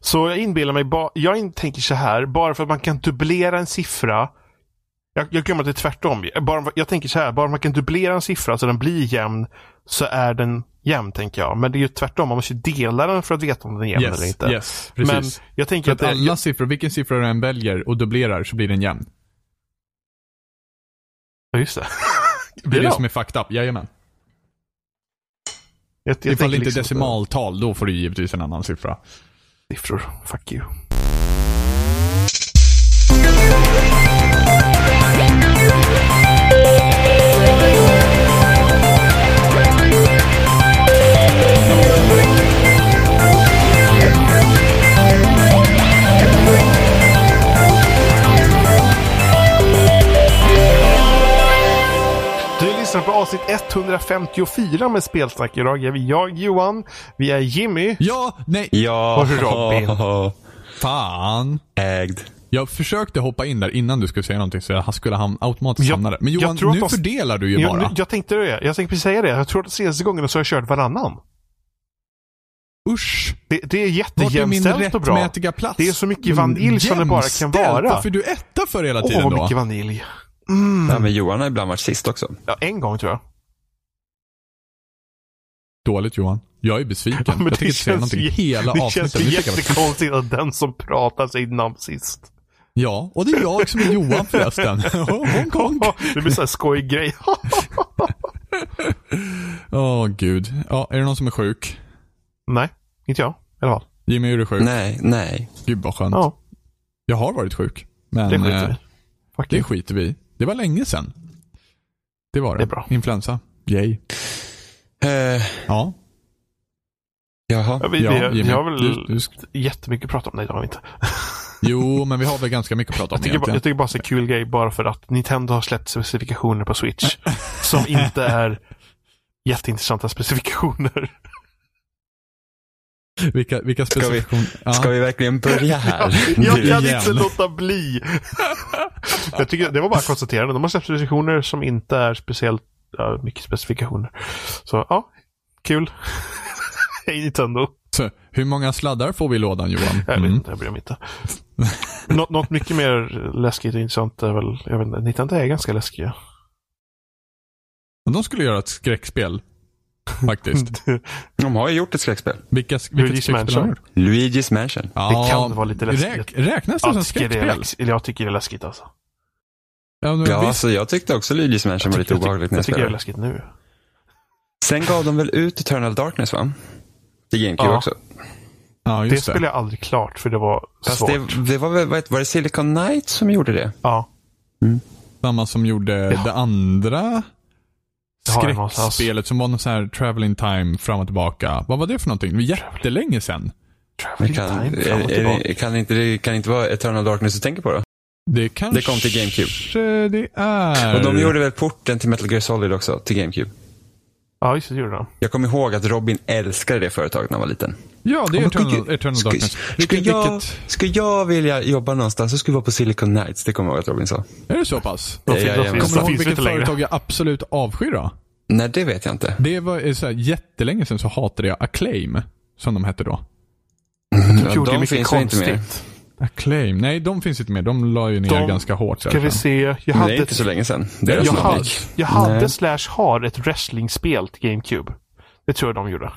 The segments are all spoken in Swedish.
Så jag inbillar mig, jag tänker så här, bara för att man kan dubblera en siffra. Jag, jag glömmer att det är tvärtom. Bara, jag tänker så här, bara man kan dubblera en siffra så den blir jämn, så är den jämn, tänker jag. Men det är ju tvärtom, man måste dela den för att veta om den är jämn eller Yes, inte. yes, Men precis. jag tänker För att, att alla siffror, vilken siffra du än väljer och dubblerar så blir den jämn. Ja, just det. Det är det som är fucked up, jajamän. Jag, jag Ifall det inte är liksom- decimaltal, då får du givetvis en annan siffra. Siffror. Fuck you. Lyssnar på avsnitt 154 med Spelsnack. Idag är vi jag, Johan. Vi är Jimmy. Ja, nej, Ja, Och Robin. fan. ägd. Jag försökte hoppa in där innan du skulle säga någonting så jag skulle ham- automatiskt Jag- hamna där. Men jag Johan, tror att nu de- fördelar du ju Jag, bara. jag tänkte det. Jag tänkte precis säga det. Jag tror att senaste gångerna så har jag kört varannan. Usch. Det, det är Vart är min jättejämställt och bra. rättmätiga plats? Det är så mycket vanilj som det bara kan vara. Varför är du etta för hela Åh, tiden vad då? mycket vanilj. Mm. Ja, men Johan har ibland varit sist också. Ja, en gång tror jag. Dåligt Johan. Jag är besviken. Ja, men jag det tänker inte säga känns någonting hela Det känns avsnittet. jag bara- jättekonstigt att den som pratar säger namn sist. Ja, och det är jag som är Johan förresten. honk. Det blir så här skojig grej. Åh gud. Ja, är det någon som är sjuk? Nej, inte jag. I alla fall. Jimmy, är du sjuk? Nej, nej. Gud vad skönt. Ja, Jag har varit sjuk. Men det skiter eh, vi Fuck det you. skiter vi i. Det var länge sedan. Det var det. Det är bra. Influensa. Yay. Eh, Ja. jaha. Ja, vi, ja, vi, vi Jimmy. har väl Du, du, sk- jättemycket att prata om. Nej, det har vi inte. jo, men vi har väl ganska mycket att prata om Jag tycker, bara, egentligen. jag tycker bara så kul grej bara för att Nintendo har släppt specifikationer på Switch som inte är jätteintressanta specifikationer. Vilka, vilka Ska vi- specifikationer? Ja. Ska vi verkligen börja här? Jag Nu? kan igen. inte låta bli. jag tycker, det var bara konstaterande. De har släppt specifikationer som inte är speciellt ja, mycket specifikationer. Så ja, kul. Hej Nintendo. Så, hur många sladdar får vi i lådan Johan? Jag vet Mm. inte, jag bryr mig inte. Nå- något mycket mer läskigt och intressant är väl, jag vet inte, Nintendo är ganska läskiga. De skulle göra ett skräckspel. Faktiskt. De har ju gjort ett skräckspel. Vilka, vilket Luigi's skräckspel har de Mansion. gjort? Luigi's Mansion. Ja, kan vara lite läskigt. Räk, räknas det Jag som tycker, det är skräckspel? läskigt, eller jag tycker det är läskigt alltså. Ja, men Ja, visst. så jag tyckte också Luigi's Mansion var lite obehagligt när jag jag tycker det är läskigt nu. Sen gav de väl ut Eternal Darkness va? Till GameCube Ja. också. ja, Det just spelade jag aldrig klart för det var Fast svårt. det, det var väl, var det Silicon Knight som gjorde det? Ja, Samma som gjorde Ja. det andra Det har jag någonstans. Skräckspelet som var någon sån här traveling time fram och tillbaka. Vad var det för någonting? Det var jättelänge sedan. Traveling kan, time fram och är, tillbaka. är, kan, inte, det kan inte vara Eternal Darkness du tänker på då? Det kanske Det kom till GameCube. det är. Och de gjorde väl porten till Metal Gear Solid också, till GameCube. Ja, just det gjorde de. Jag kommer ihåg att Robin älskade det företaget när han var liten. Ja, det är Eternal, vilket- Eternal ska- Darkness. Ska Vilket, jag, vilket, ska jag vilja jobba någonstans så skulle det vara på Silicon Knights. Det kommer jag ihåg att Robin sa. är det så pass? Ja, ja, Kommer du ihåg vilket företag jag absolut avskyr då? Nej, det vet jag inte. Det var eh, så här, jättelänge sedan så hatade jag Acclaim, som de hette då. De Ja, gjorde de mycket finns väl inte mer. konstigt. Acclaim, nej de finns inte med. De la ju ner De- ganska hårt. Ska vi se. Jag Det hade, är inte så länge sedan. Det är Jag jag hade, jag hade slash har ett wrestlingspel till GameCube. Det tror jag de gjorde.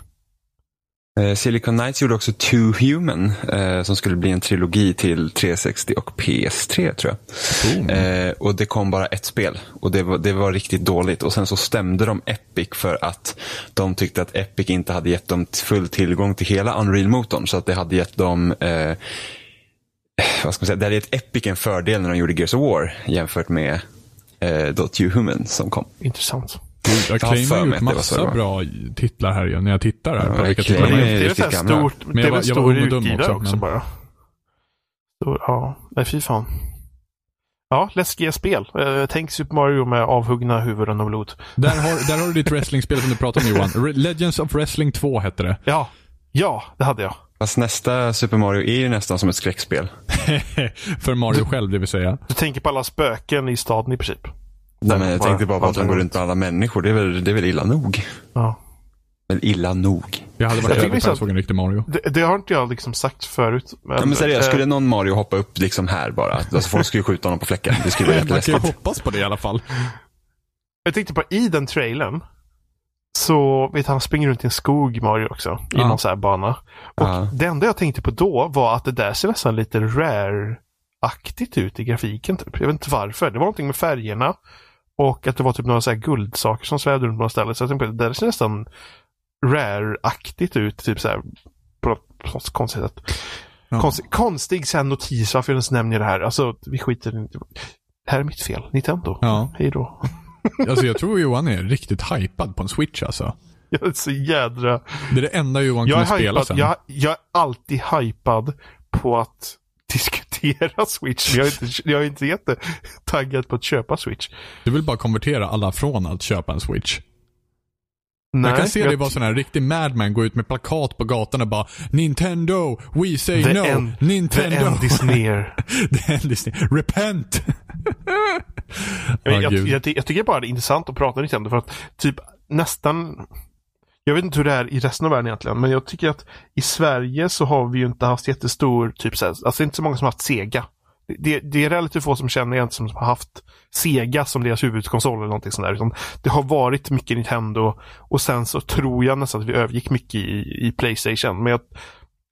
Eh, Silicon Knights gjorde också Two Human, eh, som skulle bli en trilogi till 360 och PS3 tror jag. Eh, och det kom bara ett spel och det var, det var riktigt dåligt. Och sen så stämde de Epic för att de tyckte att Epic inte hade gett dem full tillgång till hela Unreal-motorn. Så att det hade gett dem, eh, vad ska man säga, det hade gett Epic en fördel när de gjorde Gears of War jämfört med eh, då Two Human som kom. Intressant. Gud, Acclaim har gjort det så det massa var. bra titlar här ju, när jag tittar här. Ja, på vilka Acclaim är det, är. det är riktigt så gamla. stort. Men Det jag är var- väl stor utgivare också, också, men- bara. Stor, ja, nej fy fan. Ja, läskiga spel. Eh, tänk Super Mario med avhuggna huvuden och blod. Där har, där har du ditt wrestlingspel som du pratade om Johan. Re- Legends of Wrestling 2 hette det. Ja, ja, det hade jag. Fast nästa Super Mario är ju nästan som ett skräckspel. För Mario själv, det vill säga. Du tänker på alla spöken i staden i princip. Nej, men jag tänkte bara på att de går runt med alla människor. Det är väl, det är väl illa nog. Ja. väl illa nog. Jag hade Jag varit tycker över på så- att såg en riktig Mario. Det, det har inte jag liksom sagt förut. Ja, men seriöst, eh, skulle någon Mario hoppa upp liksom här bara? Alltså folk skulle skjuta honom på fläcken. Det skulle vara Man kan ju jätteläskigt. hoppas på det i alla fall. Jag tänkte på i den trailern. Så vet han springer runt i en skog Mario också. I Ja. någon så här bana. Och Ja. det enda jag tänkte på då var att det där ser nästan lite rare-aktigt ut i grafiken. Typ. Jag vet inte varför. Det var någonting med färgerna. Och att det var typ några så här guldsaker som svävade runt på något ställe. Så jag tänkte på det där ser nästan rare-aktigt ut. Typ så här på något, konstigt sätt. Ja. Konstig, konstig sen notis varför jag ens nämner det här. Alltså vi skiter i Det här är mitt fel. Nintendo. Ja. Hej då. Alltså jag tror Johan är riktigt hypad på en switch alltså. Jag är så jädra... Det är det enda Johan kommer spela hypad, sen. jag, jag är alltid hypad på att diskutera Switch. Jag är inte, jag är inte jättetaggad på att köpa Switch. Du vill bara konvertera alla från att köpa en switch. Nej, jag kan se jag- dig vara sån här riktig madman, gå ut med plakat på gatan och bara Nintendo, we say The no, end- Nintendo. The end is near. The end is near. Repent! Jag, jag, jag, tycker bara det är intressant att prata Nintendo för att typ nästan jag vet inte hur det är i resten av världen egentligen, men jag tycker att i Sverige så har vi ju inte haft jättestor, typ så här, alltså inte så många som har haft Sega. Det, det är relativt få som känner egentligen som har haft Sega som deras huvudkonsol eller någonting sånt där. Utan det har varit mycket Nintendo och sen så tror jag nästan att vi övergick mycket i, i Playstation. Men jag,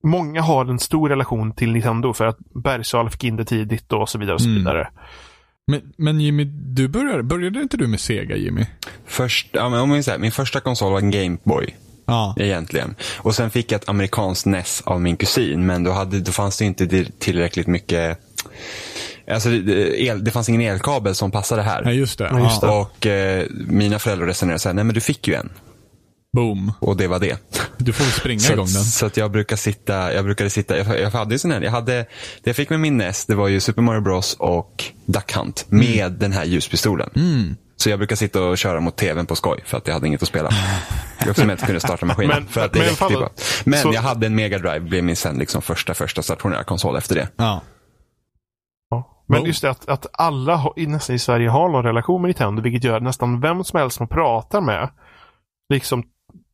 många har en stor relation till Nintendo för att Bergsala fick in det tidigt och så vidare och så Mm. Men, men Jimmy, du började, började inte du med Sega Jimmy? Först, ja, men om man säger, min första konsol var en Gameboy. Ja. Egentligen. Och sen fick jag ett amerikanskt NES av min kusin. Men då, hade, då fanns det inte tillräckligt mycket Alltså det, det- el, det fanns ingen elkabel som passade här. Nej, just det. Ja, just Ja. Och eh, mina föräldrar resonerade så här, nej men du fick ju en. Boom. Och det var det. Du får springa Så, igång den. så att jag brukar sitta, jag brukade sitta, jag, jag hade ju sån här, jag hade, det jag fick med min NES, det var ju Super Mario Bros och Duck Hunt med den här ljuspistolen. Mm. Så jag brukar sitta och köra mot tvn på skoj för att jag hade inget att spela. Jag som inte kunde starta maskinen. Men- för att det men räckte bara. Men så- jag hade en Mega Drive, blev min sen liksom första, första stationära konsol efter det. Ja. Ja. Men Wow. just det att, att alla har, i- nästan i Sverige har någon relation med Nintendo, vilket gör att nästan vem som helst man pratar med liksom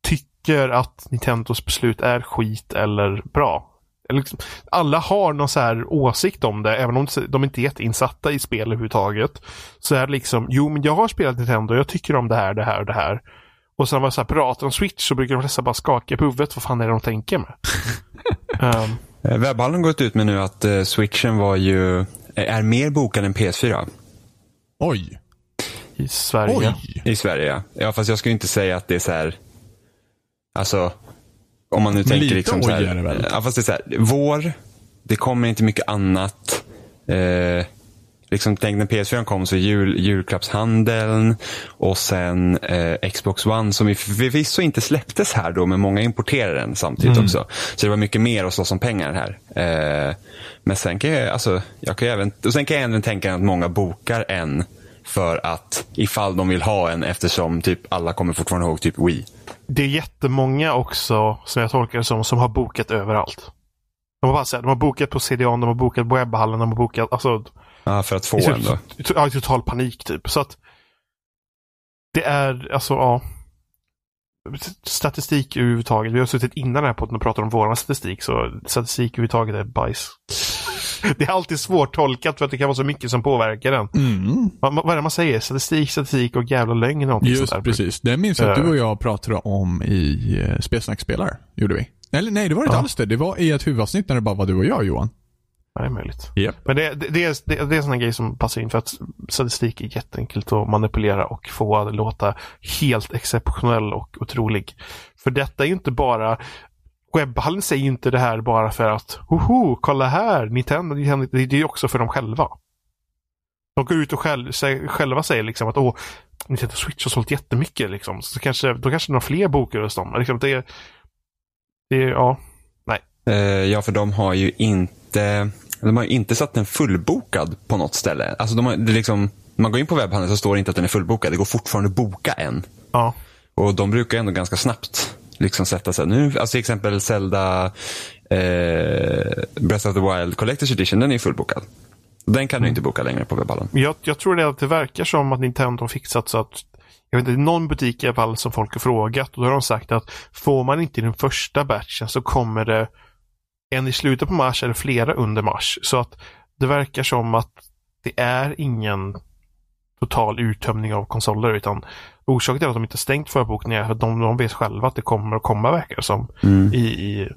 tycker att Nintendos beslut är skit eller bra. Liksom, alla har någon så här åsikt om det, även om de inte är jätteinsatta i spel överhuvudtaget. Så är det liksom, jo men jag har spelat Nintendo, jag tycker om det här, det här och det här. Och sen när man så här pratar om Switch så brukar de flesta bara skaka på huvudet, vad fan är det de tänker med? Webbhallen har gått ut med nu att eh, switchen var ju, eh, är mer bokad än PS4 Oj. I Sverige. Oj. i Sverige. Ja. ja, fast jag skulle inte säga att det är så här, alltså, om man nu tänker lite liksom så här, väl? ja fast det är så här, vår, det kommer inte mycket annat. Eh, liksom tänk när PS4 kom så jul, julklappshandeln och sen eh, Xbox One som vi förvisso inte släpptes här då men många importerade den samtidigt också. Så det var mycket mer att slåss om pengar här. Eh, men sen kan jag, alltså, jag kan även, och sen kan jag även tänka att många bokar en för att ifall de vill ha en eftersom typ alla kommer fortfarande ihåg typ Wii. Det är jättemånga också, som jag tolkar det som, som har bokat överallt. De har, bara, så här, de har bokat på CDON, de har bokat på webbhallen, de har bokat, alltså, Ja, för att få en då. ja, i total panik typ. Så att det är, alltså ja. Statistik överhuvudtaget. Vi har suttit innan den här podden och pratat om vår statistik, så statistik överhuvudtaget är bajs. Det är alltid svårt tolkat för att det kan vara så mycket som påverkar den. Mm. Vad, vad är det man säger? Statistik, statistik och jävla lögn. Just sånt där. precis. Det minns jag att Eh. du och jag pratade om i uh, Spelsnacksspelare. Gjorde vi. Eller nej, det var inte Ja. alls det. Det var i ett huvudavsnitt när det bara var du och jag Johan. Ja, Det är möjligt. Japp. Men det, det, det, är, det, det är en sån här grej som passar in för att statistik är jätteenkelt att manipulera och få att låta helt exceptionell och otrolig. För detta är ju inte bara Webbhallen säger ju inte det här bara för att Hoho, kolla här, Nintendo, Nintendo det är ju också för dem själva. De går ut och själv, själva säger liksom att åh, Nintendo Switch har sålt jättemycket liksom. Så kanske, då kanske några fler bokar hos dem. Liksom, det, det ja. Eh, ja, för de har ju inte de har ju inte satt den fullbokad på något ställe. Alltså de har, det liksom, man går in på webbhandeln så står det inte att den är fullbokad. Det går fortfarande att boka en. Ja. Och de brukar ändå ganska snabbt liksom sätta sig. Nu, alltså till exempel Zelda eh, Breath of the Wild Collector's Edition, den är fullbokad. Den kan du inte boka längre på webbhallen. Jag, jag tror det att det verkar som att Nintendo har fixat så att jag vet inte, någon butik i alla fall som folk har frågat och då har de sagt att får man inte den första batchen så kommer det en i slutet på mars eller flera under mars. Så att det verkar som att det är ingen total uttömning av konsoler utan orsaken till att de inte stängt förbokningar är att de, de vet själva att det kommer att komma verkar som Mm. i, i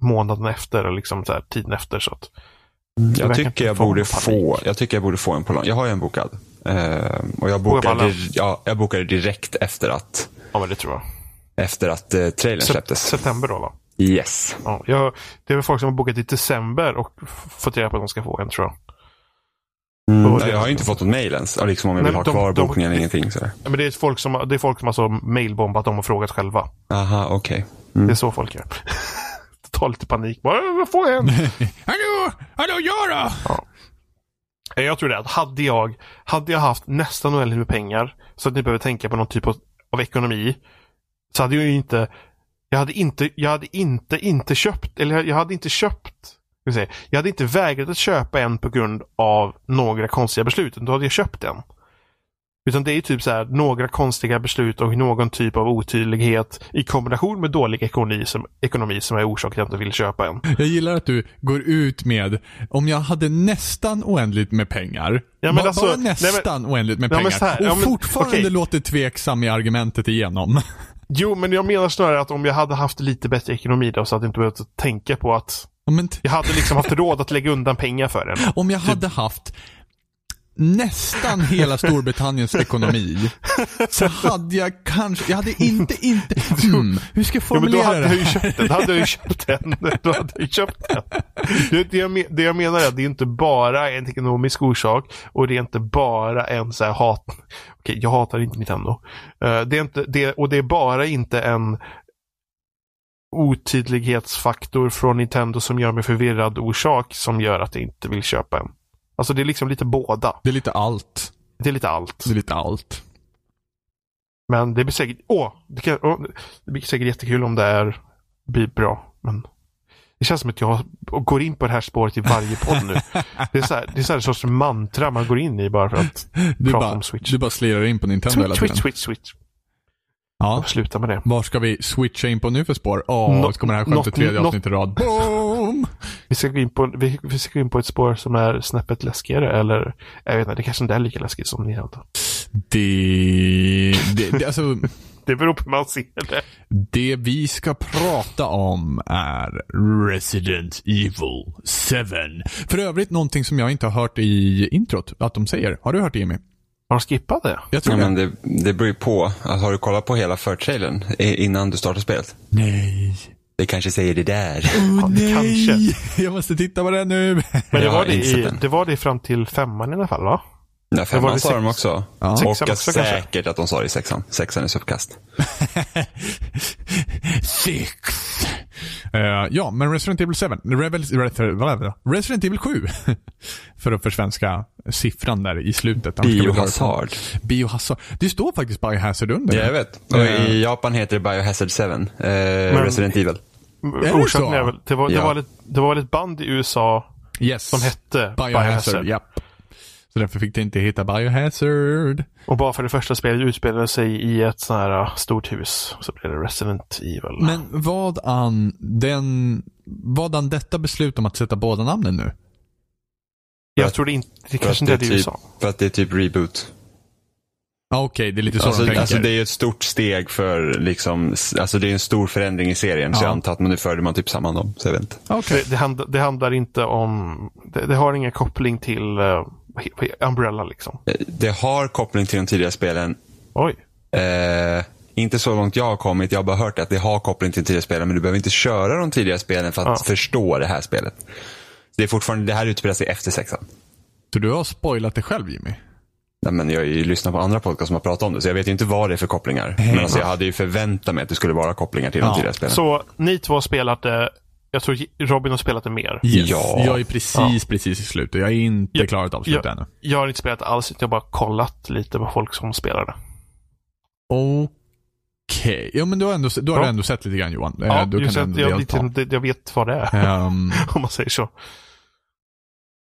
månaden efter eller liksom så här, tiden efter. Så att Jag verkar tycker jag borde få, jag tycker jag borde få en på lång. Jag har ju en bokad. Eh, och jag bokade, ja, jag bokade direkt efter att, ja, men det tror jag. efter att eh, trailern Sep- släpptes. september då va? Yes. Ja, jag, det är väl folk som har bokat i december och fått reda på att de ska få en tror jag. Mm. Nej, jag har inte fått något mail ens. Ja, Liksom om jag Nej, vill ha de- kvar de- bokningen eller ingenting. Ja, Men det är folk som, det är folk som alltså mailbombat dem och frågat själva. Aha, okej. Det är så folk gör. Ta lite panik. Bara, jag får en. Hallå! Hallå, Göra! Eh, Jag tror det att hade jag, hade jag haft nästan oändligt med pengar så att ni behöver tänka på någon typ av, av ekonomi så hade jag ju inte jag hade inte, jag hade inte, inte köpt, eller jag- jag hade inte köpt, jag hade inte vägrat att köpa en på grund av några konstiga beslut, då hade jag köpt den. Utan det är typ så här några konstiga beslut och någon typ av otydlighet i kombination med dålig ekonomi som, ekonomi som är orsaken till att jag inte vill köpa en. Jag gillar att du går ut med, om jag hade nästan oändligt med pengar, Ja, bara, alltså- bara nej, men- nästan oändligt med Ja, pengar, här, och ja, men- fortfarande okej. låter tveksam i argumentet igenom. Jo, men jag menar snarare att om jag hade haft lite bättre ekonomi då så hade jag inte behövt tänka på att Men jag hade liksom haft råd att lägga undan pengar för den. om jag hade haft nästan hela Storbritanniens ekonomi, så hade jag kanske, jag hade inte, inte, hmm, hur ska jag Jo, men då formulera hade det jag ju köpt den. Då hade jag ju köpt den. Då hade jag köpt den. Det, jag, det jag menar är att det är inte bara en ekonomisk orsak och det är inte bara en så här hat. Okej, jag hatar inte Nintendo. Eh, det är inte, det, och det är bara inte en otydlighetsfaktor från Nintendo som gör mig förvirrad orsak som gör att jag inte vill köpa en. Alltså det är liksom lite båda. Det är lite allt. Det är lite allt. Det är lite allt. Men det blir säkert, åh, det, kan, åh, det blir säkert jättekul om det är, blir bra. Men det känns som att jag går in på det här spåret i varje podd nu. Det är så här, det är så här sorts mantra man går in i bara för att Du prata bara, om Switch. du bara slirar in på Nintendo hela Switch, tiden. switch, switch, switch. Ja. Sluta med det. Var ska vi switcha in på nu för spår? Åh, Nå- så kommer det här skämtet tredje avsnittet i rad. Boom! Vi ska, gå in på, vi, vi ska gå in på ett spår som är snäppet läskigare eller jag vet inte, det kanske inte är lika läskigt som ni hade. Det, det, det, alltså, Det beror på hur man ser det. det vi ska prata om är Resident Evil 7. För övrigt någonting som jag inte har hört i introt att de säger. Har du hört det Jimmy? Har de skippat det? Jag tror Ja, det. men det, det beror ju på. Alltså, har du kollat på hela förtrailern eh, innan du startar spelet? Nej. Det kanske säger det där. Oh, Ja, nej. kanske. Jag måste titta på det nu. Men det var det, i, det var det fram till femman i alla fall va? Nej, var femman det sa de också. Ja. Och också kanske? säkert att de sa det i sexan. Sexan är förkast. Six. Eh, ja, men Resident Evil 7. Rebel, Re- Resident Evil 7. För att försvenska siffran där i slutet. Biohazard. Biohazard. Det står faktiskt Biohazard under. Ja, jag vet. Och Eh. i Japan heter det Biohazard 7. Eh, Resident Evil. det Orsaken så? är väl, det var, det, Ja. var väl ett, det var väl ett band i USA Yes. som hette Biohazard. Biohazard. Japp. Så därför fick det inte heta Biohazard. Och bara för det första spelet utspelade sig i ett sånt här uh, stort hus. Så blev det Resident Evil. Men vad an den, vad an detta beslut om att sätta båda namnen nu? jag tror det inte, det kanske att inte är det typ, USA. För att det är typ reboot. Ah, Okej, det är lite så Alltså, de tänker. alltså det är ett stort steg för liksom, alltså det är en stor förändring i serien. Så Ja. jag antar att man nu förde man typ samman dem. Så jag vet inte. Okej. Det, det, handlar, det handlar inte om, det, det har ingen koppling till uh, Umbrella liksom. Eh, Det har koppling till de tidigare spelen. Oj. Eh, inte så långt jag har kommit. Jag har bara hört att det har koppling till de tidigare spelen. Men du behöver inte köra de tidigare spelen för att Ja. förstå det här spelet. Det är fortfarande, det här utspelar sig efter sexan. Så du har spoilat det själv Jimmy? Nej, men jag har ju lyssnat på andra podcast som har pratat om det, så jag vet ju inte vad det är för kopplingar. Men alltså, jag hade ju förväntat mig att det skulle vara kopplingar till Ja. de tidigare spelen. Så ni två har spelat det, jag tror Robin har spelat det mer. Yes. Ja. Jag är precis, precis i slutet. Jag är inte Ja. klarat av slutet ännu. Jag har inte spelat alls, jag har bara kollat lite på folk som spelar det. Okej. Ja, men du har, ändå, du har Ja. ändå sett lite grann Johan. Eh, Ja, du just kan jag, vet, jag vet vad det är, Ehm, om man säger så.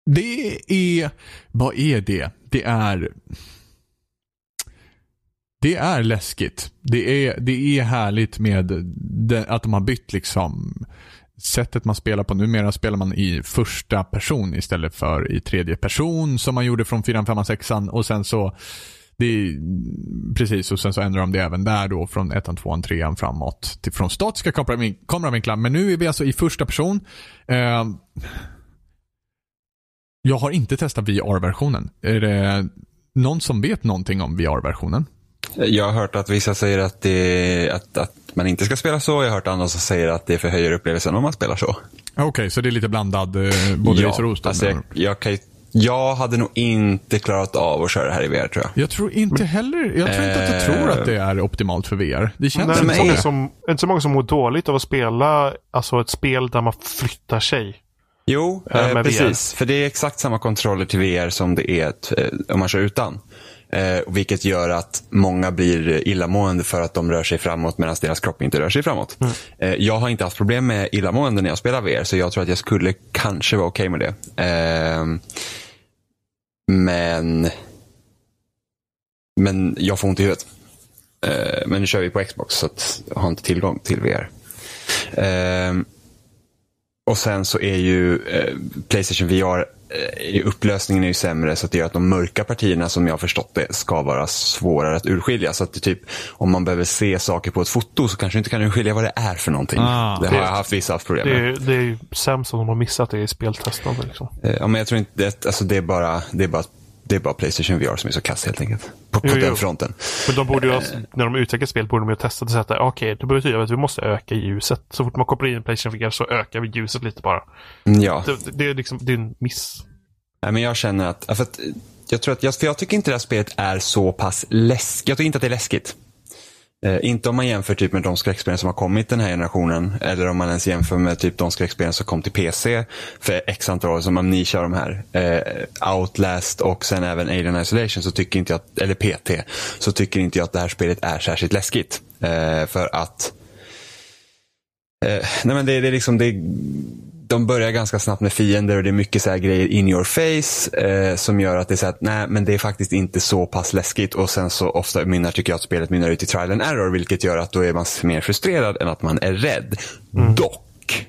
det är... Vad är det? Det är... Det är läskigt. Det är, det är härligt med det, att de har bytt liksom sättet man spelar på. Numera spelar man i första person istället för i tredje person som man gjorde från 4, 5, 6 och sen så det är, precis, och sen så ändrar de det även där då från 1, 2, 3 framåt till, från statiska kameravinklar. Men nu är vi alltså i första person. Eh, jag har inte testat VR-versionen. Är det någon som vet någonting om VR-versionen? Jag har hört att vissa säger att, det, att, att man inte ska spela så. Jag har hört andra som säger att det förhöjer upplevelsen om man spelar så. Okej, okay, så det är lite blandad, eh, både ja, ris? Alltså jag, jag, kan, jag hade nog inte klarat av att köra det här i VR tror jag. Jag tror inte heller, jag tror inte att jag tror att det är optimalt för VR. Det känns Nej, inte så många som, inte så många som mår dåligt av att spela alltså ett spel där man flyttar sig. Jo, Äh, eh, precis. För det är exakt samma kontroller till VR som det är ett, eh, om man kör utan. Eh, vilket gör att många blir illamående för att de rör sig framåt medan deras kropp inte rör sig framåt. Eh, jag har inte haft problem med illamående när jag spelar VR så jag tror att jag skulle kanske vara okej med det. Eh, men men jag får ont i huvudet. Eh, men nu kör vi på Xbox så jag har inte tillgång till VR. Eh, och sen så är ju eh, Playstation VR upplösningen är ju sämre så att det gör att de mörka partierna som jag har förstått det ska vara svårare att urskilja. Så att det typ, om man behöver se saker på ett foto så kanske inte kan urskilja vad det är för någonting. Ah. det har jag haft vissa haft problem Det med. är, det är ju sämst om de har missat det i speltestande. Liksom. Eh, Ja, men jag tror inte det, alltså det är bara, det är bara, det är bara Playstation VR som är så kass helt enkelt. På, på Jo, den jo. fronten. Men de borde ha- när de utvecklar spel borde de ju ha testat och sagt att okej, det betyder att vi måste öka ljuset. Så fort man kopplar in Playstation VR så ökar vi ljuset lite bara. Mm, Ja, Det, det är liksom, det är en miss. Nej, men jag känner att, för att jag tror att, för jag tycker inte det här spelet är så pass läskigt. Jag tycker inte att det är läskigt. Eh, inte om man jämför typ med de skräckspelen som har kommit den här generationen. Eller om man ens jämför med typ de skräckspelen som kom till PC för x antal år som Amnesia och de här. Eh, Outlast och sen även Alien Isolation så tycker inte jag, eller PT, så tycker inte jag att det här spelet är särskilt läskigt. Eh, för att Eh, nej men det, det är liksom, det, de börjar ganska snabbt med fiender och det är mycket så grejer in your face eh, som gör att det är så att nej men det är faktiskt inte så pass läskigt och sen så ofta mynnar tycker jag att spelet mynnar ut i trial and error vilket gör att då är man mer frustrerad än att man är rädd. Dock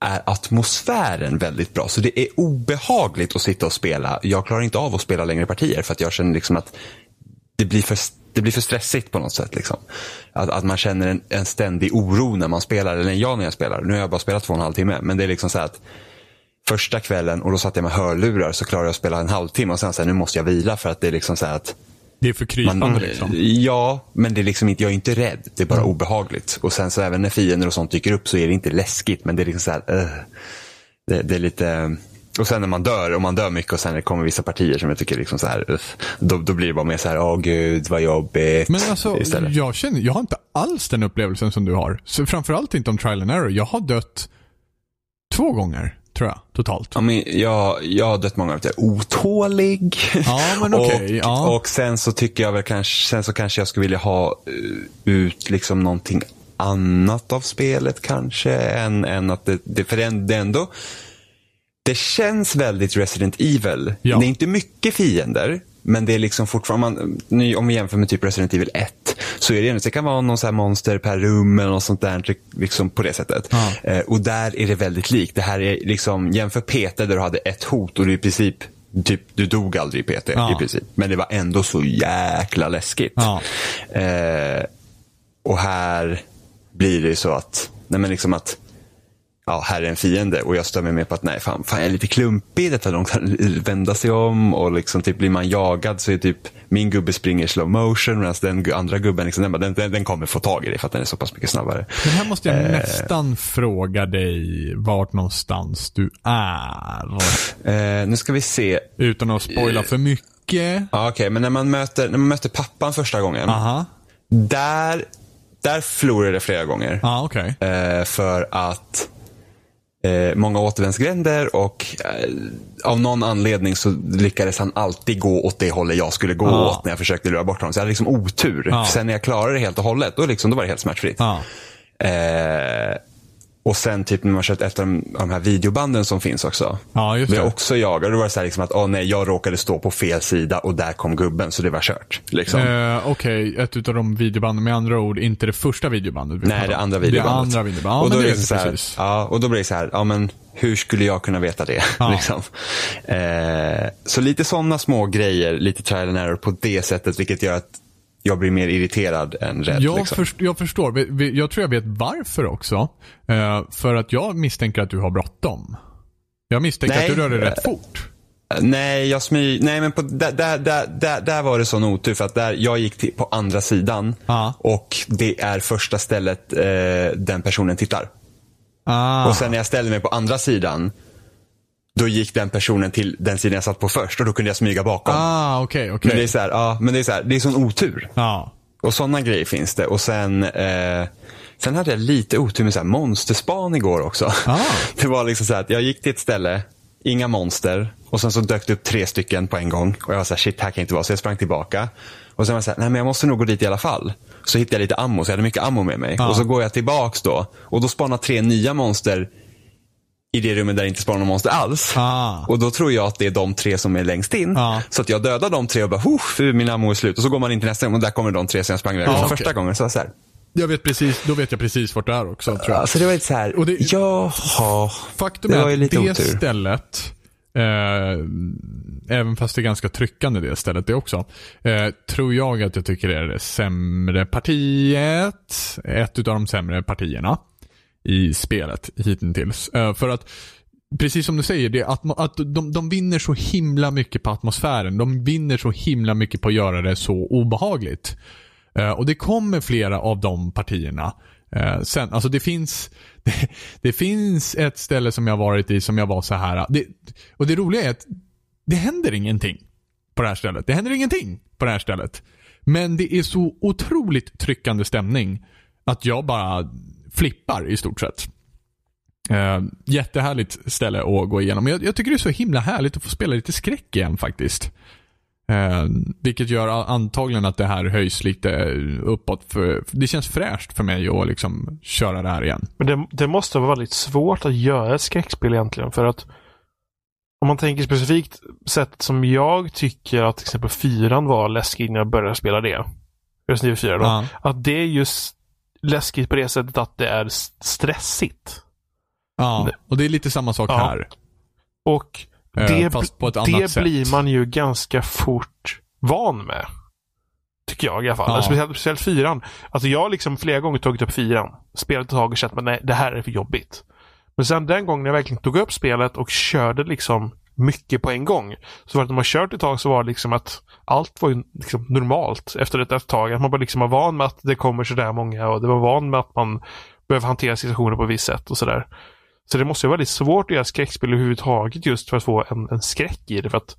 är atmosfären väldigt bra. Så det är obehagligt att sitta och spela. Jag klarar inte av att spela längre partier för att jag känner liksom att det blir för, det blir för stressigt på något sätt. Liksom. Att, att man känner en, en ständig oro när man spelar, eller jag när jag spelar. Nu har jag bara spelat två och en halv timme, men det är liksom så här att första kvällen och då satt jag med hörlurar så klarade jag att spela en halvtimme och sen så här, nu måste jag vila för att det är liksom så här att Det är för krypande man, liksom. Ja, men det är liksom inte, jag är inte rädd. Det är bara obehagligt. Och sen så även när fiender och sånt dyker upp så är det inte läskigt. Men det är liksom så här, uh, det, det är lite... Och sen när man dör, och man dör mycket och sen det kommer vissa partier som jag tycker liksom så här, då, då blir det bara mer så här, åh gud vad jobbigt. Men alltså, istället. jag känner, jag har inte alls den upplevelsen som du har. Så framförallt inte om trial and error. Jag har dött två gånger, tror jag, totalt. Ja, men jag, jag har dött många gånger. Otålig. Ja, men okej, och, ja. och sen så tycker jag väl kanske, sen så kanske jag skulle vilja ha eh, ut liksom någonting annat av spelet kanske. Än, än att det, det, för det är ändå, det känns väldigt Resident Evil. Ja. Det är inte mycket fiender. Men det är liksom fortfarande, man, ny- om vi jämför med typ Resident Evil 1, så är det ändå, det kan vara någon så monster per rum eller något sånt där, liksom på det sättet. Ja. Eh, och där är det väldigt likt. Det här är liksom, jämför PT där du hade ett hot och du i princip, typ, du dog aldrig i PT Ja. i princip. Men det var ändå så jäkla läskigt. Eh, och här blir det så att, nej men liksom att, ja, här är en fiende och jag stör mig mer på att nej, fan, fan jag är lite klumpig, det tar långt att vända sig om och liksom typ blir man jagad så är typ min gubbe springer i slow motion medan den andra gubben, liksom, den, den, den, kommer få tag i det för att den är så pass mycket snabbare. Men här måste jag Eh. nästan fråga dig vart någonstans du är. Eh, nu ska vi se. Utan att spoila för mycket. Ja, Okej, men när man, möter, när man möter pappan första gången, Aha. där, där förlorar det flera gånger. Ja, okej. Eh, för att eh, många återvändsgränder och eh, av någon anledning så lyckades han alltid gå åt det hållet jag skulle gå Ja. åt när jag försökte lura bort honom. Så jag hade liksom otur. Ja. Sen när jag klarade det helt och hållet, då, liksom, då var det helt smärtfritt. Ja. Eh, Och sen typ när man kört ett av de, av de här videobanden som finns också. Ja, just det. jag också jagad. Då var det så här liksom att, åh nej, jag råkade stå på fel sida och där kom gubben, så det var kört. Liksom. Eh, Okej, ett utav de videobanden, med andra ord, inte det första videobandet vi Nej, det andra videobandet. Det andra videobandet. Ja, och, då det är det så här, ja, och då blir det så här, ja men hur skulle jag kunna veta det? Ja. liksom. eh, så lite sådana små grejer, lite trial and error på det sättet, vilket gör att jag blir mer irriterad än rädd. Jag, liksom. först, jag förstår. Jag tror jag vet varför också. Eh, för att jag misstänker att du har bråttom. Jag misstänker Nej. att du rör dig rätt fort. Nej, jag smy... Nej, men på, där, där, där, där, var det sån otur för att där, jag gick till, på andra sidan Ja. och det är första stället eh, den personen tittar. Ah. Och sen när jag ställde mig på andra sidan, då gick den personen till den sidan jag satt på först och då kunde jag smyga bakom. Ah, okej, okej. Men det är så här, ja, men det är så här, det är sån otur. Ja. Och sådana grejer finns det. Och sen, eh, sen hade jag lite otur med så här monsterspan igår också. Ah. Det var liksom så här att jag gick till ett ställe, inga monster. Och sen så dök det upp tre stycken på en gång. Och jag var så här, shit, här kan inte vara. Så jag sprang tillbaka. Och sen var jag så här, nej men jag måste nog gå dit i alla fall. Så hittade jag lite ammo, så jag hade mycket ammo med mig. Ah. Och så går jag tillbaks då. Och då spanar tre nya monster i det rummet där det inte spanar någon monster alls. Ah. Och då tror jag att det är de tre som är längst in. Ja. Så att jag dödar de tre och bara, "Huff, min ammo är slut. Och så går man in till nästa och där kommer de tre som jag sprang iväg från okej. första gågen. Så så här, Jag vet precis, då vet jag precis vart det är också, tror jag. alltså det var lite så här, Och det- jaha. Faktum Det är att det otur. stället, eh, även fast det är ganska tryckande det stället det också, eh, tror jag att jag tycker är det sämre partiet. Ett utav de sämre partierna i spelet hittills. Eh, för att Precis som du säger, det att, att de, de vinner så himla mycket på atmosfären. De vinner så himla mycket på att göra det så obehagligt. Eh, och det kommer flera av de partierna. Eh, sen, alltså det finns, det, det finns ett ställe som jag varit i som jag var så här. Det, och det roliga är att det händer ingenting på det här stället. Det händer ingenting på det här stället. Men det är så otroligt tryckande stämning att jag bara flippar i stort sett. Uh, jättehärligt ställe att gå igenom. Jag, jag tycker det är så himla härligt att få spela lite skräck igen faktiskt. Eh, vilket gör antagligen att det här höjs lite uppåt. För, för det känns fräscht för mig att liksom köra det här igen. Men det, det måste vara väldigt svårt att göra ett skräckspel egentligen. För att om man tänker specifikt sättet som jag tycker att till exempel fyran var läskig när jag började spela det. Resident Evil 4 då. Ja. Att det är just läskigt på det sättet att det är stressigt. Ja, och det är lite samma sak Ja. här. Och Eh, det, fast på ett annat det sätt. blir man ju ganska fort van med. Tycker jag i alla fall. Ja. Speciellt, speciellt fyran. Alltså jag har liksom flera gånger tagit upp fyran. Spelat ett tag och känt att nej, det här är för jobbigt. Men sen den gången jag verkligen tog upp spelet och körde liksom mycket på en gång. Så att när man kört ett tag så var det liksom att allt var ju liksom normalt efter ett, ett tag. Att man bara liksom var van med att det kommer sådär många och det var van med att man behöver hantera situationer på ett visst sätt och sådär. Så det måste ju vara väldigt svårt att göra skräckspel överhuvudtaget just för att få en, en skräck i det. För att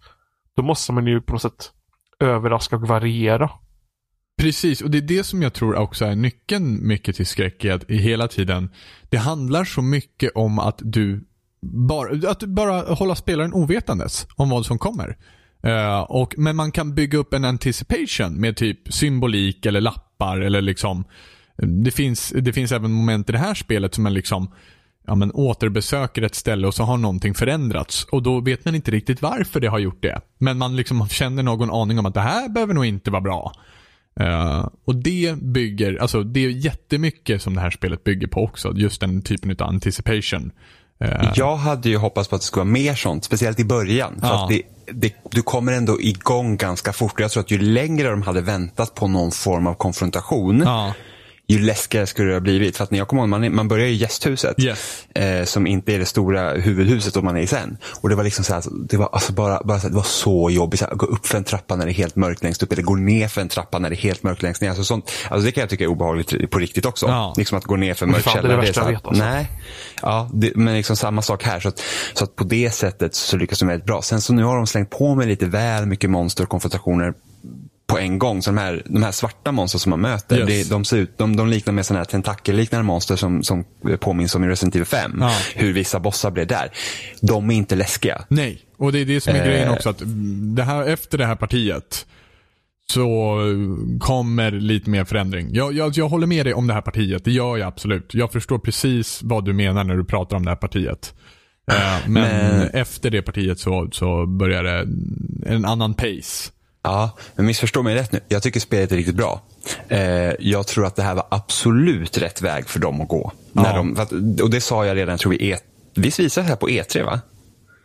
då måste man ju på något sätt överraska och variera. Precis, och det är det som jag tror också är nyckeln mycket till skräck i att i hela tiden, det handlar så mycket om att du bara, att bara hålla spelaren ovetandes om vad som kommer. Uh, och, men man kan bygga upp en anticipation med typ symbolik eller lappar eller liksom det finns, det finns även moment i det här spelet som man liksom ja, men återbesöker ett ställe och så har någonting förändrats. Och då vet man inte riktigt varför det har gjort det. Men man liksom känner någon aning om att det här behöver nog inte vara bra. Uh, och det bygger, alltså det är jättemycket som det här spelet bygger på också. Just den typen av anticipation. Eh, Jag hade ju hoppats på att det skulle vara mer sånt, speciellt i början. För Ja. det, det, du kommer ändå igång ganska fort. Jag tror att ju längre de hade väntat på någon form av konfrontation, ja. Ju läskigare skulle det ha blivit. För att när jag kommer ihåg, man, man börjar i gästhuset. Yes. Eh, som inte är det stora huvudhuset som man är i sen. Och det var liksom så här, det var alltså bara, bara så här, det var så jobbigt. Så här, gå upp för en trappa när det är helt mörkt längst upp. Eller gå ner för en trappa när det är helt mörkt längst ner. Alltså, sånt, alltså det kan jag tycka är obehagligt på riktigt också. Ja. Liksom att gå ner för en mörk Fan, det är det källare. värsta jag vet, alltså. Nej. Ja, det, men liksom samma sak här. Så att, så att på det sättet så lyckas de väldigt bra. Sen så nu har de slängt på mig lite väl mycket monster och konfrontationer på en gång. Så de här, de här svarta monster som man möter, Yes. det, de, ser ut, de, de liknar med sådana här tentakelliknande monster som, som påminns om i Resident Evil 5. Ja. Hur vissa bossar blev där. De är inte läskiga. Nej, och det är det som är Eh. grejen också. att det här, Efter det här partiet så kommer lite mer förändring. Jag, jag, jag håller med dig om det här partiet, det gör jag absolut. Jag förstår precis vad du menar när du pratar om det här partiet. Eh, men, Men- efter det partiet så, så börjar det en annan pace. Ja, men missförstå mig rätt nu. Jag tycker spelet är riktigt bra. Eh, jag tror att det här var absolut rätt väg för dem att gå. Ja. När de, att, och det sa jag redan, tror vi E... Visst visade det här på E3 va?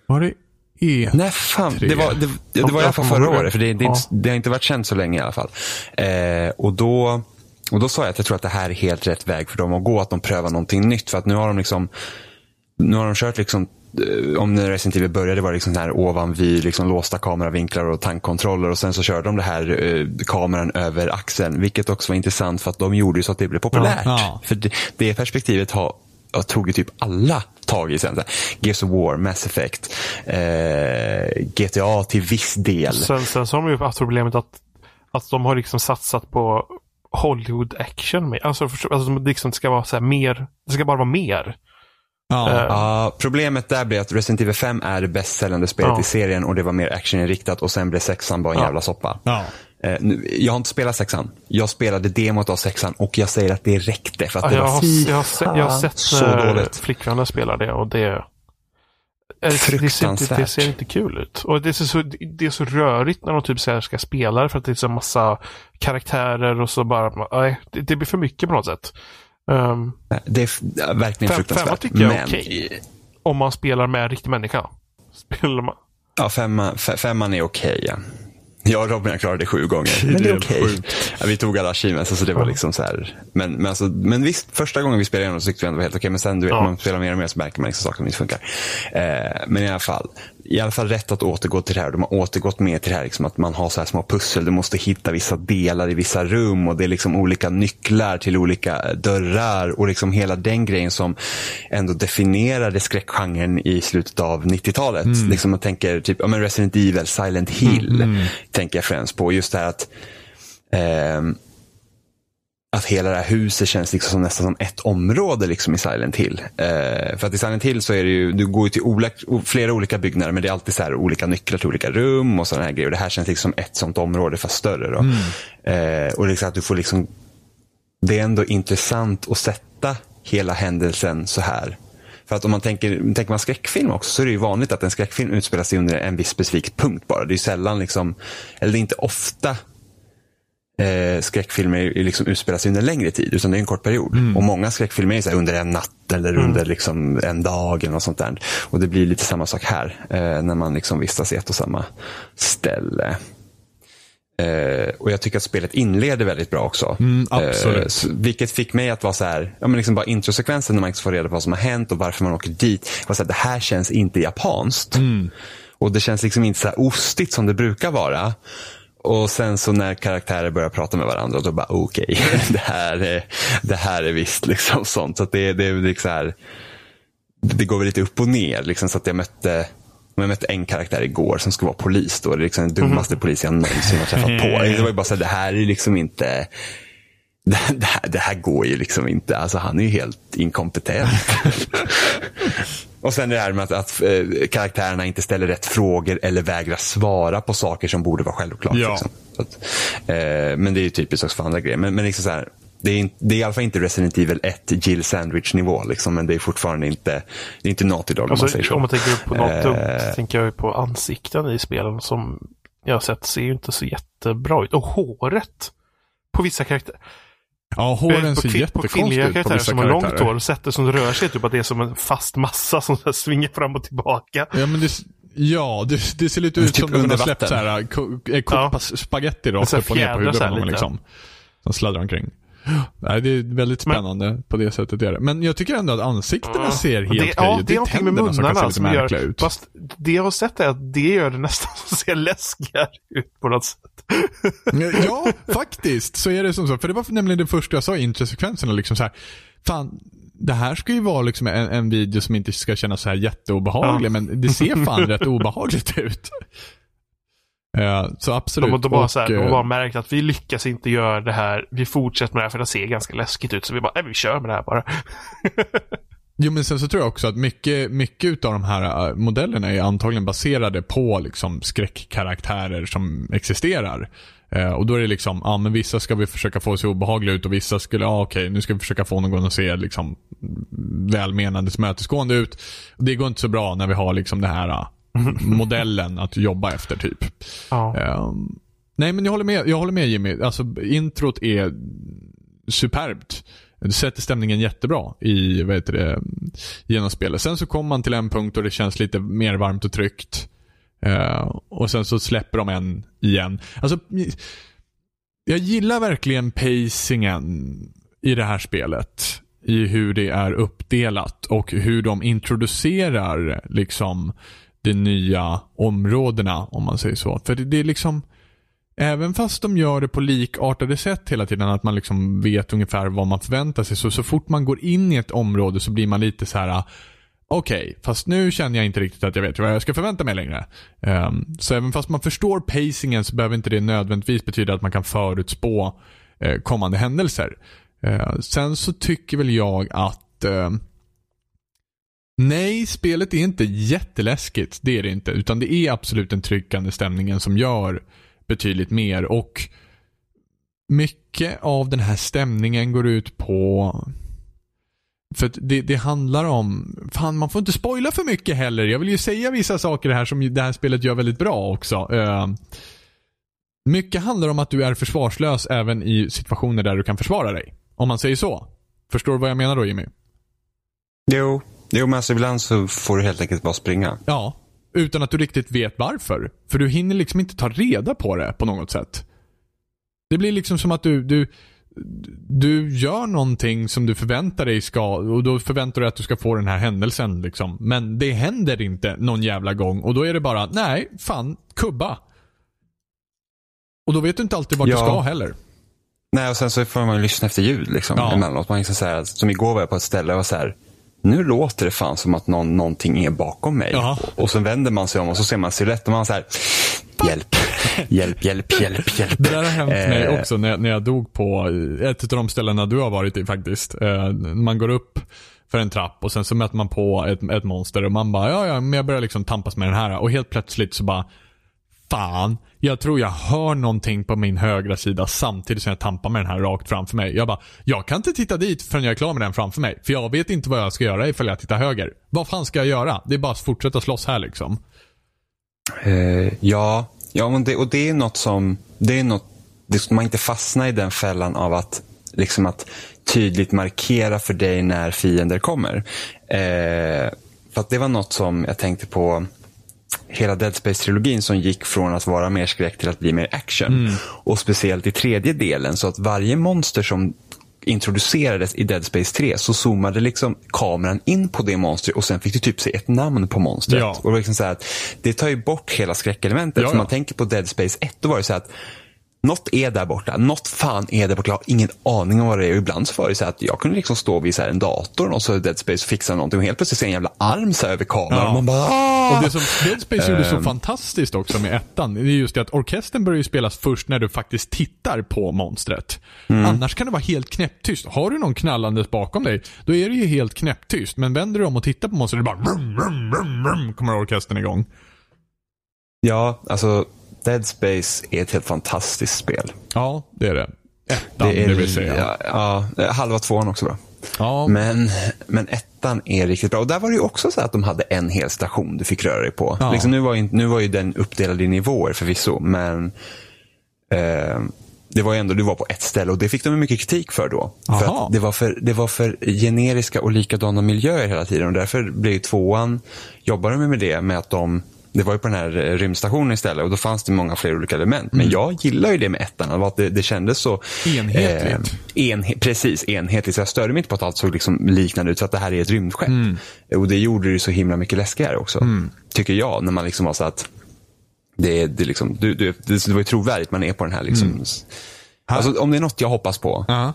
Var det E? Nej, fan. Det var, det, det var i alla fall förra året, för det, det, Ja. det har inte varit känt så länge i alla fall. Eh, och, då, och då sa jag att jag tror att det här är helt rätt väg för dem att gå, att de prövar någonting nytt. För att nu har de liksom, nu har de kört liksom om när Resident Evil började var det liksom här ovanvy, liksom låsta kameravinklar och tankkontroller och sen så körde de det här eh, kameran över axeln. Vilket också var intressant för att de gjorde ju så att det blev populärt. Ja. För det, det perspektivet har, har tog ju typ alla tag i sen. Gears of War, Mass Effect, eh, GTA till viss del. Sen, sen så har de ju haft problemet att, att de har liksom satsat på Hollywood action. Med. Alltså, förstå- alltså det liksom ska vara så här mer. Det ska bara vara mer. Ja. Eh, Ja, problemet där blev att Resident Evil 5 är det bäst säljande spelet Ja. i serien och det var mer actioninriktat och sen blev sexan bara en Ja. jävla soppa. Eh, nu, jag har inte spelat sexan. Jag spelade demot av sexan och jag säger att det räckte för att det jag, var har, jag, har se, jag har sett så när dåligt. flickvännen spelar det och det, eh, det, ser inte, det Fruktansvärt. ser inte kul ut. Och det, ser så, det är så rörigt när de typ här ska spela för att det är så massa karaktärer och så bara, nej, det, det blir för mycket på något sätt. Um, Det är verkligen Fem- fruktansvärt. femma tycker jag är Men, okej. om man spelar med en riktig människa. Spelar man, Ja, femma, fe- femman är okej. ja. Jag och Robin har klarat det sju gånger. Men det är okej. Ja, vi tog alla achievements, så det var liksom så här. Men, men, alltså, men visst, första gången vi spelade igenom så tyckte vi ändå det var helt okej. Men sen du vet, Ja. man spelar mer och mer så märker man liksom saker som inte funkar. Eh, men i alla fall, i alla fall rätt att återgå till det här. De har återgått mer till det här liksom, att man har så här små pussel. Du måste hitta vissa delar i vissa rum och det är liksom olika nycklar till olika dörrar och liksom hela den grejen som ändå definierade skräckgenren i slutet av 90-talet. Liksom man tänker typ, ja, men Resident Evil, Silent Hill tänker jag främst på. Just det här att ehm, att hela det här huset känns liksom som, nästan som ett område liksom i Silent Hill. Eh, för att i Silent Hill så är det ju, du går ju till olika, flera olika byggnader men det är alltid så här olika nycklar till olika rum och sådana här grejer. Och det här känns liksom ett sånt område fast större. Då. Eh, och liksom att du får liksom, det är ändå intressant att sätta hela händelsen så här. För att om man tänker, tänker man skräckfilm också så är det ju vanligt att en skräckfilm utspelar sig under en viss specifik punkt bara. Det är sällan liksom, eller det är inte ofta eh, skräckfilmer liksom utspelar sig under en längre tid, utan det är en kort period. Och många skräckfilmer är så under en natt eller under liksom en dag eller något sånt där. Och det blir lite samma sak här, eh, när man liksom vistas i ett och samma ställe. Eh, och jag tycker att spelet inleder väldigt bra också. Mm, absolut. Eh, vilket fick mig att vara så här, ja men liksom bara introsekvensen när man inte får reda på vad som har hänt och varför man åker dit. Var så här, det här känns inte japanskt. Och det känns liksom inte så här ostigt som det brukar vara. Och sen så när karaktärer börjar prata med varandra, då bara okej, det, här är, det här är visst liksom sånt. Så det, det liksom här, det går väl lite upp och ner. Liksom, så att jag mötte jag mötte en karaktär igår som skulle vara polis. Då. Det är liksom den dummaste polis jag någonsin har träffat på. Det var ju bara så här, det här är liksom inte det, det, här, det här går ju liksom inte. Alltså han är ju helt inkompetent. Och sen det här med att, att eh, karaktärerna inte ställer rätt frågor eller vägrar svara på saker som borde vara självklart. Ja. Liksom. Att, eh, men det är ju typiskt också för andra grejer. Men, men liksom så här, det, är, det är i alla fall inte Resident Evil 1 Jill Sandwich nivå. Liksom, men det är fortfarande inte, det är inte Naughty Dog om man säger alltså, så. om man tänker på något Eh. dumt så tänker jag ju på ansikten i spelen som jag har sett ser ju inte så jättebra ut. Och håret på vissa karaktärer. Ja, håren på, ser jättekonstigt ut på vissa som har långt hår, sättet som rör sig, typ att det är som en fast massa som så svingar fram och tillbaka. Ja, men det, ja, det, det ser lite ut Typ som när man släppt så här, ko, eh, koppa spaghetti Men rakt upp och ner på huvudet så här på lite. liksom. Som sladdrar omkring. Nej, det är väldigt Men- spännande på det sättet. Är det. Men jag tycker ändå att ansiktena ser helt det, okej ja, ut. det är någonting med tänderna som kan se munnarna lite märkliga gör... ut. Fast det jag har sett är att det gör det nästan som ser läskigare ut på något sätt. Ja, faktiskt. Så är det som så. För det var nämligen det första jag sa i introsekvenserna. Liksom så här, fan, det här ska ju vara liksom en, en video som inte ska kännas så här jätteobehaglig, Ja. men det ser fan rätt obehagligt ut. Ja, så absolut. De, de, har så här, Och, de eh, har märkt att vi lyckas inte göra det här. Vi fortsätter med det här för det ser ganska läskigt ut. Så vi bara, nej, vi kör med det här bara. Jo, men sen så tror jag också att mycket, mycket av de här äh, modellerna är antagligen baserade på liksom skräckkaraktärer som existerar. Eh, och då är det liksom, ja men vissa ska vi försöka få se obehagliga ut och vissa skulle, ja okej, nu ska vi försöka få någon att se liksom välmenande, tillmötesgående ut. Det går inte så bra när vi har liksom den här modellen att jobba efter typ. Ja. Eh, nej men jag håller med, jag håller med Jimmy. Alltså introt är superbt. Det sätter stämningen jättebra i vad heter det, genom spelet. Sen så kommer man till en punkt och det känns lite mer varmt och tryggt. Eh, och sen så släpper de en igen. Alltså, jag gillar verkligen pacingen i det här spelet. I hur det är uppdelat och hur de introducerar liksom de nya områdena om man säger så. För det, det är liksom Även fast de gör det på likartade sätt hela tiden, att man liksom vet ungefär vad man förväntar sig, så, så fort man går in i ett område så blir man lite så här. Okej, okay, fast nu känner jag inte riktigt att jag vet vad jag ska förvänta mig längre. Um, så även fast man förstår pacingen så behöver inte det nödvändigtvis betyda att man kan förutspå uh, kommande händelser. Uh, sen så tycker väl jag att uh, Nej, spelet är inte jätteläskigt. Det är det inte. Utan det är absolut den tryckande stämningen som gör betydligt mer och mycket av den här stämningen går ut på för det, det, handlar om, fan man får inte spoila för mycket heller. Jag vill ju säga vissa saker här som det här spelet gör väldigt bra också. Uh, mycket handlar om att du är försvarslös även i situationer där du kan försvara dig. Om man säger så. Förstår du vad jag menar då Jimmy? Jo, jo men alltså ibland så får du helt enkelt bara springa. Ja, utan att du riktigt vet varför. För du hinner liksom inte ta reda på det på något sätt. Det blir liksom som att du, du, du gör någonting som du förväntar dig ska och då förväntar du dig att du ska få den här händelsen liksom. Men det händer inte någon jävla gång och då är det bara, nej, fan, kubba. Och då vet du inte alltid vart ja. du ska heller. Nej, och sen så får man lyssna efter ljud liksom ja. emellanåt. Man liksom så här, som igår var jag på ett ställe och var så här, nu låter det fan som att någon, någonting är bakom mig. Och, och så vänder man sig om och så ser man silhuett och man så här, hjälp, hjälp, hjälp, hjälp, hjälp. Det där har hänt eh. mig också när, när jag dog på ett av de ställena du har varit i faktiskt. Eh, man går upp för en trapp och sen så möter man på ett, ett monster och man bara, ja ja, men jag börjar liksom tampas med den här. Och helt plötsligt så bara, fan, jag tror jag hör någonting på min högra sida samtidigt som jag tampar med den här rakt framför mig. Jag bara, jag kan inte titta dit förrän jag är klar med den framför mig. För jag vet inte vad jag ska göra ifall jag tittar höger. Vad fan ska jag göra? Det är bara att fortsätta slåss här liksom. Uh, ja, ja men det, och det är något som, det är något, det, man inte fastnar i den fällan av att liksom att tydligt markera för dig när fiender kommer. Uh, för att det var något som jag tänkte på hela Dead Space-trilogin som gick från att vara mer skräck till att bli mer action. Mm. Och speciellt i tredje delen så att varje monster som introducerades i Dead Space 3 så zoomade liksom kameran in på det monstret och sen fick du typ se ett namn på monstret. Ja. Och liksom så att, det tar ju bort hela skräckelementet. Ja, ja. man tänker på Dead Space 1, då var det så att något är där borta. Något fan är där borta. Jag har ingen aning om vad det är. Och ibland så var det så att jag kunde liksom stå vid så en dator och så Dead Space och fixa någonting och helt plötsligt se en jävla arm så över kameran. Ja. Och man bara Aah! Och det som Dead Space gjorde så ehm. fantastiskt också med ettan, det är just det att orkestern börjar ju spelas först när du faktiskt tittar på monstret. Mm. Annars kan det vara helt knäpptyst. Har du någon knallandes bakom dig, då är det ju helt knäpptyst. Men vänder du om och tittar på monstret, det är bara vrum, vrum, vrum, vrum, kommer orkestern igång. Ja, alltså Dead Space är ett helt fantastiskt spel. Ja, det är det. Ettan, det, är, det vill säga. Ja, ja, halva tvåan också bra. Ja. Men, men ettan är riktigt bra. Och där var det ju också så att de hade en hel station du fick röra dig på. Ja. Liksom, nu, var ju, nu var ju den uppdelad i nivåer förvisso, men eh, det var ju ändå, du var på ett ställe och det fick de mycket kritik för då. För det, var för, det var för generiska och likadana miljöer hela tiden och därför blev tvåan, jobbade de med det med att de det var ju på den här eh, rymdstationen istället och då fanns det många fler olika element. Men mm. jag gillar ju det med ettan, att det, det kändes så enhetligt. Eh, enhe precis, enhetligt. Så jag störde mig inte på att allt såg liksom liknande ut, så att det här är ett rymdskepp. Mm. Och det gjorde det så himla mycket läskigare också. Mm. Tycker jag, när man liksom var så att det, det, liksom, du, du, det, det var ju trovärdigt, man är på den här liksom. Mm. Alltså, om det är något jag hoppas på, uh -huh.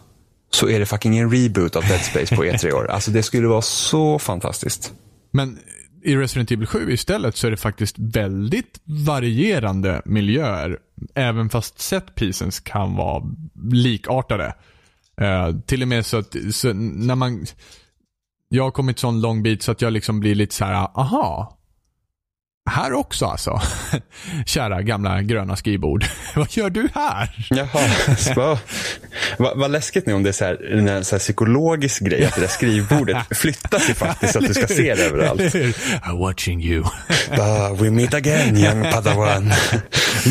så är det fucking en reboot av Dead Space på E3 år. Alltså det skulle vara så fantastiskt. Men i Resident Evil 7 istället så är det faktiskt väldigt varierande miljöer. Även fast set pieces kan vara likartade. Uh, till och med så att så när man jag har kommit så lång bit så att jag liksom blir lite så här, aha. Här också alltså. Kära gamla gröna skrivbord. Vad gör du här? Jaha, vad, vad, vad läskigt nu om det är så här, en så här psykologisk grej att det där skrivbordet flyttas ju faktiskt så att du ska se det överallt. I'm watching you. Uh, we meet again young padawan.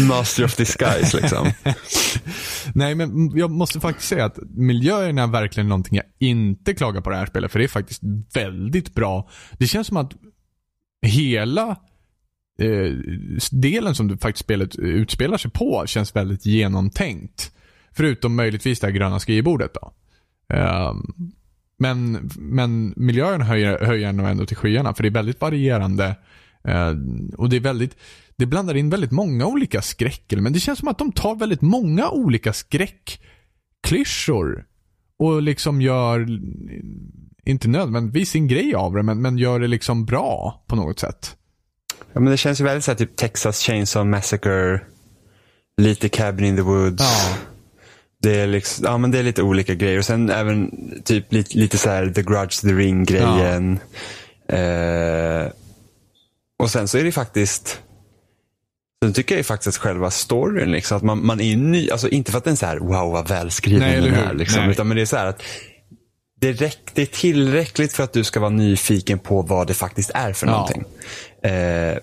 Master of disguise liksom. Nej, men jag måste faktiskt säga att miljöerna är verkligen någonting jag inte klagar på det här spelet. För det är faktiskt väldigt bra. Det känns som att hela eh, delen som faktiskt spelet utspelar sig på känns väldigt genomtänkt. Förutom möjligtvis det här gröna skrivbordet då. Eh, men, men miljön höjer, höjer nog ändå till skyarna för det är väldigt varierande. Eh, och det är väldigt, det blandar in väldigt många olika skräckelement. Det känns som att de tar väldigt många olika skräckklyschor och liksom gör, inte nödvändigtvis sin grej av det, men, men gör det liksom bra på något sätt. Ja, men det känns ju väldigt så här, typ Texas Chainsaw Massacre, lite Cabin in the Woods. Ja. Det är, liksom, ja, men det är lite olika grejer. Och sen även typ lite, lite så här The Grudge, The Ring-grejen. Eh, och sen så är det faktiskt Sen tycker jag faktiskt att själva storyn, liksom, att man, man är ny, alltså inte för att den är så här, wow vad välskriven Nej, den är, liksom, Nej. utan men det är så här att det, räck, det är tillräckligt för att du ska vara nyfiken på vad det faktiskt är för Ja. någonting. Eh,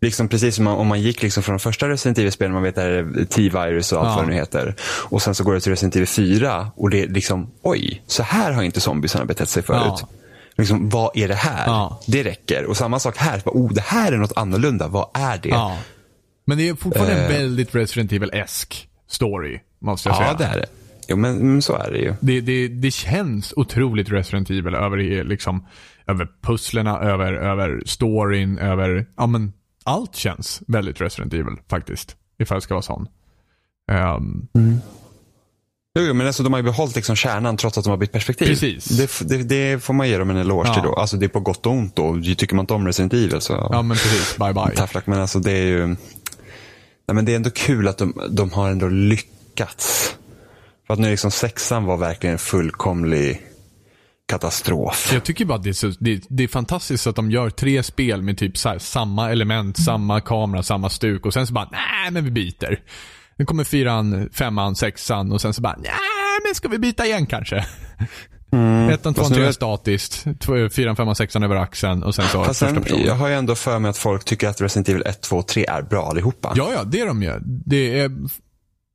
liksom precis som om man gick liksom från de första Resident Evil-spelen, man vet det här är T-virus och allt Ja. vad det nu heter. Och sen så går det till Resident Evil 4 och det är liksom, oj, så här har inte zombiesarna betett sig förut. Ja. Liksom, vad är det här? Ja. Det räcker. Och samma sak här, oh, det här är något annorlunda, vad är det? Ja. Men det är fortfarande en Eh. väldigt Resident Evil-esk story, måste jag Ja, säga. det är det. Jo, men mm, så är det ju. Det, det, det känns otroligt Resident Evil över, liksom, över pusslerna, över, över storyn, över, ja men allt känns väldigt Resident Evil faktiskt. Ifall jag ska vara sån. Ehm, Jo, jo, men alltså, de har ju behållit liksom kärnan trots att de har bytt perspektiv. Precis. Det, det, det får man ge dem en eloge Ja. till då. Alltså det är på gott och ont då. Tycker man inte om Resident Evil så ja men precis, bye bye. tafflack. Men alltså det är ju... Nej, men det är ändå kul att de, de har ändå lyckats. För att nu liksom sexan var verkligen en fullkomlig katastrof. Jag tycker bara att det är, så, det, det är fantastiskt att de gör tre spel med typ här, samma element, samma kamera, samma stuk och sen så bara, nej men vi byter. Nu kommer fyran, femman, sexan och sen så bara, nej men ska vi byta igen kanske? Ettan, tvåan, trean statiskt, fyran, femman, sexan över axeln och sen så Fast första personen. jag har ju ändå för mig att folk tycker att Resident Evil 1, 2 och 3 är bra allihopa. Ja, ja, det är de ju. Det är,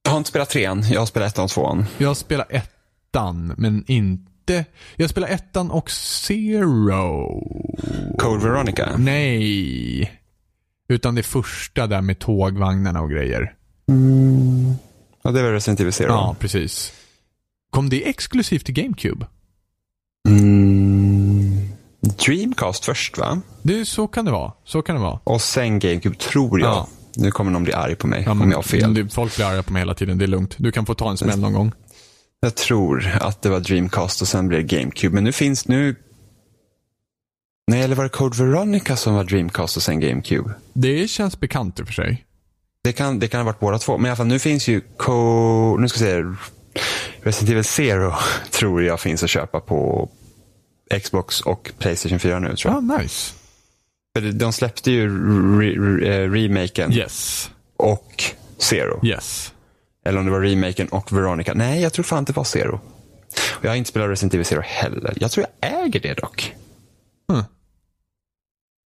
Jag har inte spelat trean, jag har spelat ettan och tvåan. jag spelar ettan, men inte... Jag spelar ettan och Zero. Code Veronica. Nej. Utan det första där med tågvagnarna och grejer. Ja, det var Resident Evil Zero. Ja, precis. Kom det exklusivt till GameCube? Mm, Dreamcast först va? Det, så kan det vara. Så kan det vara. Och sen GameCube tror jag. Ja. Nu kommer någon bli arg på mig Ja, om jag har fel. det, folk blir arga på mig hela tiden. Det är lugnt. Du kan få ta en smäll någon gång. Jag tror att det var Dreamcast och sen blev det GameCube. Men nu finns nu... Nej, eller var det Code Veronica som var Dreamcast och sen GameCube? Det känns bekant i och för sig. Det kan, det kan ha varit båda två. Men i alla fall, nu finns ju Co... Nu ska jag se. Resident Evil Zero tror jag finns att köpa på Xbox och Playstation 4 nu tror jag. Ja, nice. För De släppte ju re, re, eh, remaken Yes. och Zero. Yes. Eller om det var remaken och Veronica. Nej, jag tror fan det var Zero. Och jag har inte spelat Resident Evil Zero heller. Jag tror jag äger det dock.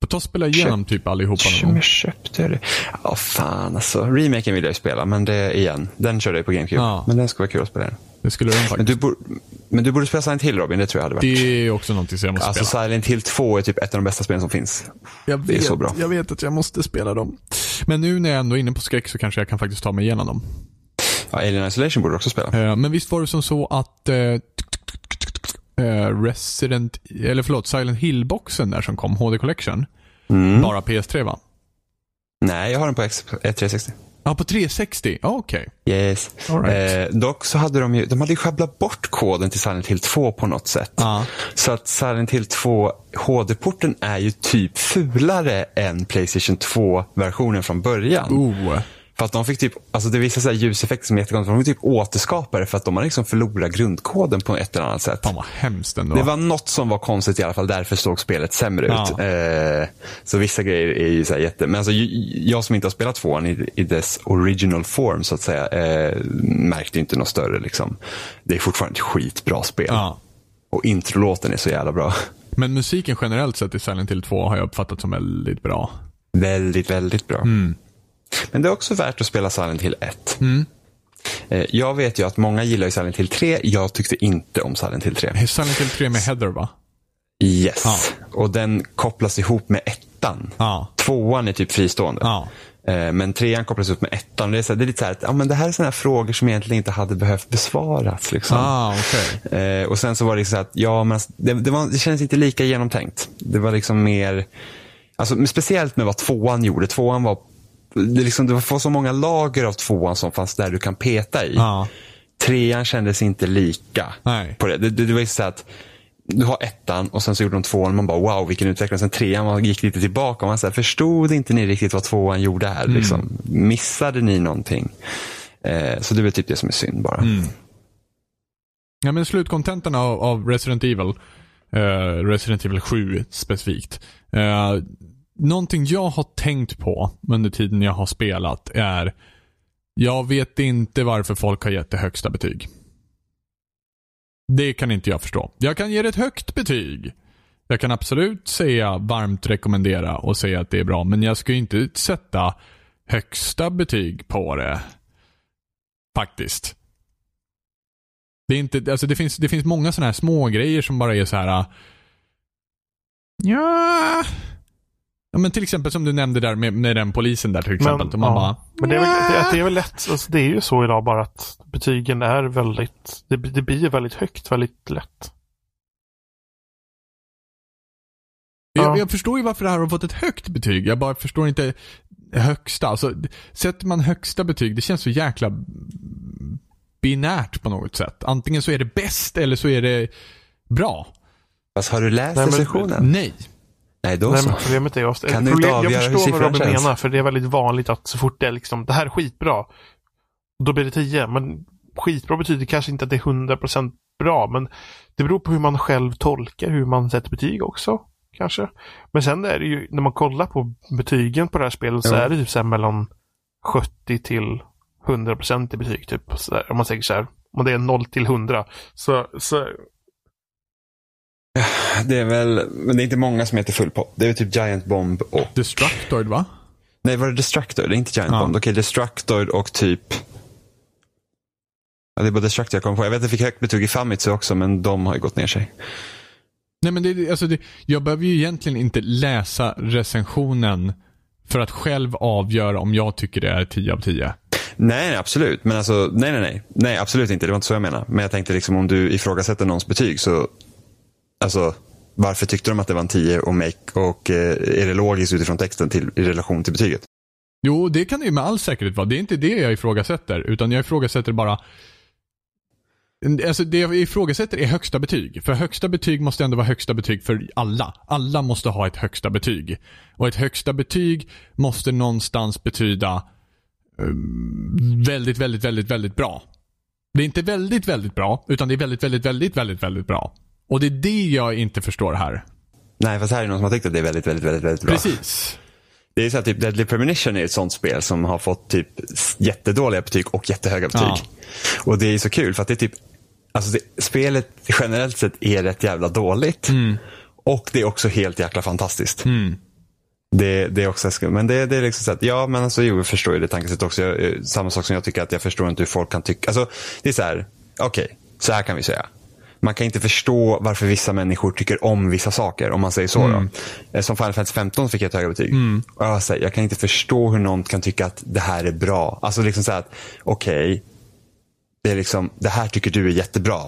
Får ta och spela igenom typ allihopa någon gång. Köpte jag det? Ja, fan alltså. Remaken vill jag ju spela, men det igen. Den körde jag på GameCube. Ja. Men den ska vara kul att spela den. Det skulle de faktiskt. Men du, borde, men du borde spela Silent Hill Robin, det tror jag hade varit. Det är också någonting som jag måste alltså, spela. Silent Hill 2 är typ ett av de bästa spelen som finns. Jag vet, det är så bra. Jag vet att jag måste spela dem. Men nu när jag ändå är inne på skräck så kanske jag kan faktiskt ta mig igenom dem. Ja, Alien Isolation borde du också spela. Eh, men visst var det som så att eh, eh, Resident, eller förlåt, Silent Hill-boxen där som kom, HD Collection. Mm. Bara PS3 va? Nej, jag har den på X360. Ja, på 360? Okej. Okay. Yes. Right. Eh, dock så hade de ju, de hade sjabblat bort koden till Silent Hill 2 på något sätt. Ah. Så att Silent Hill 2 HD-porten är ju typ fulare än Playstation 2-versionen från början. Oh. För att de fick typ, alltså det vissa så här ljuseffekter som är jättekonstigt. De fick typ återskapa det för att de har liksom förlorat grundkoden på ett eller annat sätt. Fan vad hemskt ändå. Det var något som var konstigt i alla fall. Därför såg spelet sämre Ja. ut. Eh, så vissa grejer är ju så här jätte... Men alltså, jag som inte har spelat tvåan i, i dess original form så att säga. Eh, märkte inte något större liksom. Det är fortfarande ett skitbra spel. Ja. Och introlåten är så jävla bra. Men musiken generellt sett i Silent Hill 2 har jag uppfattat som väldigt bra. Väldigt, väldigt bra. Men det är också värt att spela Silent Hill 1. Eh, Jag vet ju att många gillar ju Silent Hill 3. Jag tyckte inte om Silent Hill 3. Silent Hill 3 med Heather va? Yes. Ja. Och den kopplas ihop med ettan. Ja. Tvåan är typ fristående. Ja. Eh, Men trean kopplas ihop med ettan. Det är, så här, det är lite så här att ja, men det här är sådana här frågor som egentligen inte hade behövt besvaras. Liksom. Ah, okej. Eh, och sen så var det liksom så att, ja, men det, det, var, det kändes inte lika genomtänkt. Det var liksom mer, alltså, speciellt med vad tvåan gjorde. Tvåan var, det, liksom, det var så många lager av tvåan som fanns där du kan peta i. Ja. Trean kändes inte lika Nej. på det. Det, det, det var ju så att du har ettan och sen så gjorde de tvåan och man bara wow vilken utveckling. Sen trean man gick lite tillbaka och man så här, förstod inte ni riktigt vad tvåan gjorde här? Liksom. Missade ni någonting? Eh, så det är typ det som är synd bara. Ja, men slutkontentan av, av Resident Evil, eh, Resident Evil 7 specifikt. Eh, någonting jag har tänkt på under tiden jag har spelat är, jag vet inte varför folk har gett det högsta betyg. Det kan inte jag förstå. Jag kan ge det ett högt betyg. Jag kan absolut säga varmt rekommendera och säga att det är bra, men jag ska ju inte sätta högsta betyg på det. Faktiskt. Det, är inte, alltså det, finns, det finns många sådana här små grejer som bara är så här. Ah, ja ja men till exempel som du nämnde där med, med den polisen där till exempel. Men, man ja. bara, men det, är väl, det, det är väl lätt. Alltså, det är ju så idag bara att betygen är väldigt, det, det blir väldigt högt väldigt lätt. Ja. jag, jag förstår ju varför det här har fått ett högt betyg. Jag bara förstår inte högsta. Alltså, sätter man högsta betyg, det känns så jäkla binärt på något sätt. Antingen så är det bäst eller så är det bra. Fast har du läst Nej, men- recensionen? Nej. Nej, då Nej, så. problemet är ju ofta, Kan du inte avgöra Jag hur förstår vad siffran Robin känns? menar, för det är väldigt vanligt att så fort det är liksom, det här är skitbra, då blir det 10. Men skitbra betyder kanske inte att det är 100% bra, men det beror på hur man själv tolkar hur man sätter betyg också. Kanske. Men sen är det ju, när man kollar på betygen på det här spelet så Jo. är det typ så här mellan 70 till 100% i betyg. Typ, så där, om man säger så här. Om det är 0 till 100. Så, så Det är väl, men det är inte många som heter full pop. Det är typ Giant Bomb och, Destructoid va? nej var det Destructoid? Det är inte Giant Ja. Bomb. Okej, Destructoid och typ Ja, det är bara Destructoid jag kommer på. Jag vet att jag fick högt betyg i Famitsu också, men de har ju gått ner sig. Nej men det, alltså det, jag behöver ju egentligen inte läsa recensionen för att själv avgöra om jag tycker det är 10 av 10. Nej, nej, absolut. Men alltså, nej, nej, nej. Nej, absolut inte. Det var inte så jag menade. Men jag tänkte liksom om du ifrågasätter någons betyg så, alltså, varför tyckte de att det var en 10 och, make, och eh, är det logiskt utifrån texten till, i relation till betyget? Jo, det kan det ju med all säkerhet vara. Det är inte det jag ifrågasätter, utan jag ifrågasätter bara Alltså det jag ifrågasätter är högsta betyg. För högsta betyg måste ändå vara högsta betyg för alla. Alla måste ha ett högsta betyg. Och ett högsta betyg måste någonstans betyda um, väldigt, väldigt, väldigt, väldigt bra. Det är inte väldigt, väldigt bra, utan det är väldigt, väldigt, väldigt, väldigt, väldigt bra. Och det är det jag inte förstår här. Nej, fast här är någon som har tyckt att det är väldigt, väldigt, väldigt, väldigt bra. Precis. Det är så här, typ Deadly Premonition är ett sånt spel som har fått typ jättedåliga betyg och jättehöga betyg. Ja. Och det är så kul för att det är typ, alltså det, spelet generellt sett är rätt jävla dåligt. Och det är också helt jäkla fantastiskt. Mm. Det, det är också, men det, det är liksom så att, ja men alltså jo, jag förstår ju det tankesättet också. Jag, eh, samma sak som jag tycker att jag förstår inte hur folk kan tycka, alltså det är så här, okej, så här kan vi säga. Man kan inte förstå varför vissa människor tycker om vissa saker, om man säger så. Då. Eh, Som Final Fantasy 15 fick jag ett högre betyg. Och jag, säger, jag kan inte förstå hur någon kan tycka att det här är bra. Alltså liksom så här att, okej, det är liksom, det här tycker du är jättebra.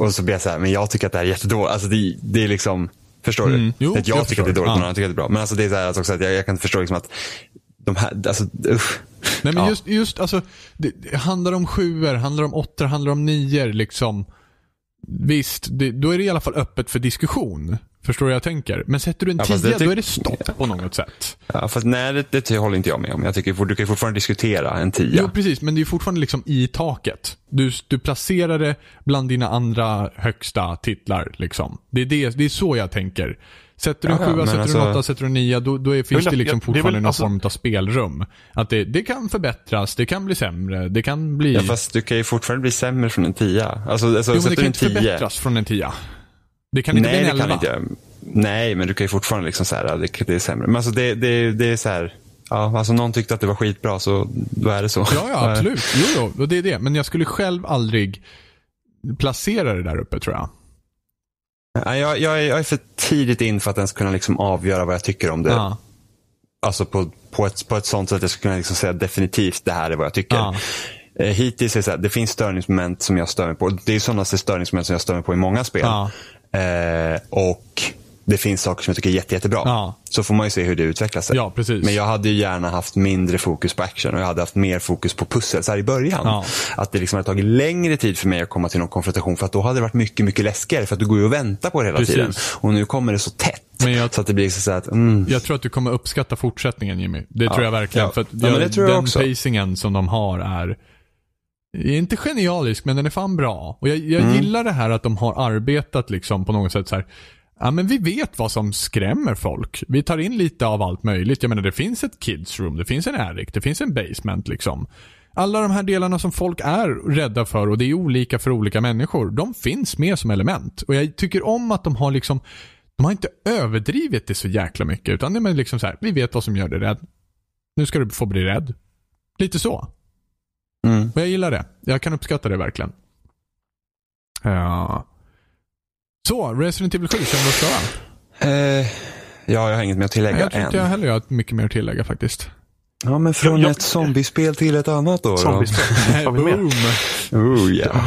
Och så blir jag så här, men jag tycker att det här är jättedåligt. Alltså det, det är liksom, förstår Mm. du? Jo, att jag, jag tycker att det är dåligt, Ja. någon annan tycker att det är bra. Men alltså det är så här också att jag, jag kan inte förstå liksom att de här, alltså usch. Nej men Ja. just, just alltså, det, det handlar om sjuor, handlar om åttor, handlar om nior liksom. Visst, det, då är det i alla fall öppet för diskussion. Förstår du jag tänker? Men sätter du en Ja, fast 10 det tyck- då är det stopp på något sätt. Ja, fast nej, det, det håller inte jag med om. Jag tycker du kan ju fortfarande diskutera en tia. Jo, precis. Men det är fortfarande liksom i taket. Du, du placerar det bland dina andra högsta titlar. Liksom. Det, är det, det är så jag tänker. Sätter du en sjua, sätter du en alltså- åtta, sätter du en nia, då, då är, finns det liksom jag- det väl- fortfarande någon alltså- form av spelrum. Att det, det kan förbättras, det kan bli sämre, det kan bli... Ja, fast du kan ju fortfarande bli sämre från en tia. Alltså, alltså jo, men det kan inte förbättras från en tia. Det kan inte Nej, bli det en kan elva. inte. Nej, men du kan ju fortfarande liksom så här, det, det är sämre. Men alltså det, det, det är så här, ja, alltså någon tyckte att det var skitbra så då är det så. Ja, ja, absolut. Jo, jo, det är det. Men jag skulle själv aldrig placera det där uppe, tror jag. Ja, jag, jag, är, jag är för tidigt in för att ens kunna liksom avgöra vad jag tycker om det. Ja. Alltså på, på, ett, på ett sånt sätt att jag ska kunna liksom säga definitivt det här är vad jag tycker. Ja. Eh, hittills är det så här, det finns störningsmoment som jag stör mig på. Det är sådana störningsmoment som jag stör mig på i många spel. Ja. Eh, och det finns saker som jag tycker är jätte, jättebra. Ja. Så får man ju se hur det utvecklar sig. Ja. Men jag hade ju gärna haft mindre fokus på action och jag hade haft mer fokus på pussel så här i början. Ja. Att det liksom hade tagit längre tid för mig att komma till någon konfrontation för att då hade det varit mycket, mycket läskigare för att du går ju och väntar på det hela Precis. tiden. Och nu kommer det så tätt. Men jag- Så att det blir så att, mm, Jag tror att du kommer uppskatta fortsättningen Jimmy. Det tror jag verkligen. För att Ja, men det tror jag den också. pacingen som de har är inte genialisk, men den är fan bra. Och jag, jag Mm. gillar det här att de har arbetat liksom på något sätt så här. Ja men vi vet vad som skrämmer folk. Vi tar in lite av allt möjligt. Jag menar det finns ett kids room, det finns en attic, det finns en basement liksom. Alla de här delarna som folk är rädda för och det är olika för olika människor. De finns med som element. Och jag tycker om att de har liksom de har inte överdrivit det så jäkla mycket. Utan det är liksom så här, vi vet vad som gör dig rädd. Nu ska du få bli rädd. Lite så. mm. Och jag gillar det. Jag kan uppskatta det verkligen. Ja. Så, Resident Evil 7, känner du oss klara? Eh, ja, jag har inget mer att tillägga Jag tror än. inte jag heller jag har mycket mer att tillägga faktiskt. Ja, men från Jag- ett zombiespel till ett annat då. då. Zombiespel. Har vi med? Boom! Oh, yeah.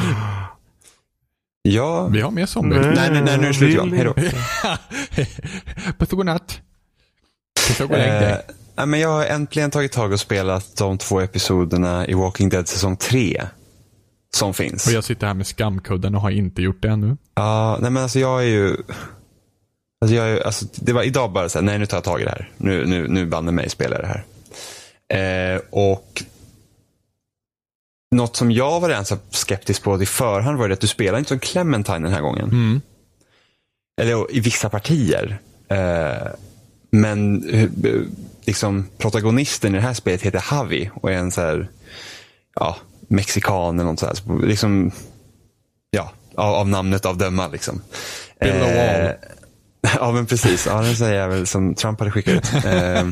Ja. Vi har mer zombies. Nej. Nej, nej, nej, nu är det slut Johan. Hej då. Puss och godnatt. Puss och godnatt. Eh, nej, men jag har äntligen tagit tag och spelat de två episoderna i Walking Dead säsong 3. Som finns. Och jag sitter här med skamkudden och har inte gjort det ännu. Ja, nej men alltså jag är ju... Alltså jag är, alltså det var idag bara så här, nej nu tar jag tag i det här. Nu, nu, nu banne mig spelar det här. Eh, och något som jag var redan så skeptisk på i förhand var det att du spelar inte som Clementine den här gången. Mm. Eller i vissa partier. Eh, men eh, liksom protagonisten i det här spelet heter Javi och är en så här, ja, mexikan eller något sånt. här. Liksom, ja, av, av namnet av döma liksom. A wall. Ja men precis, ja, det säger jag väl som Trump hade skickat ut. Eh,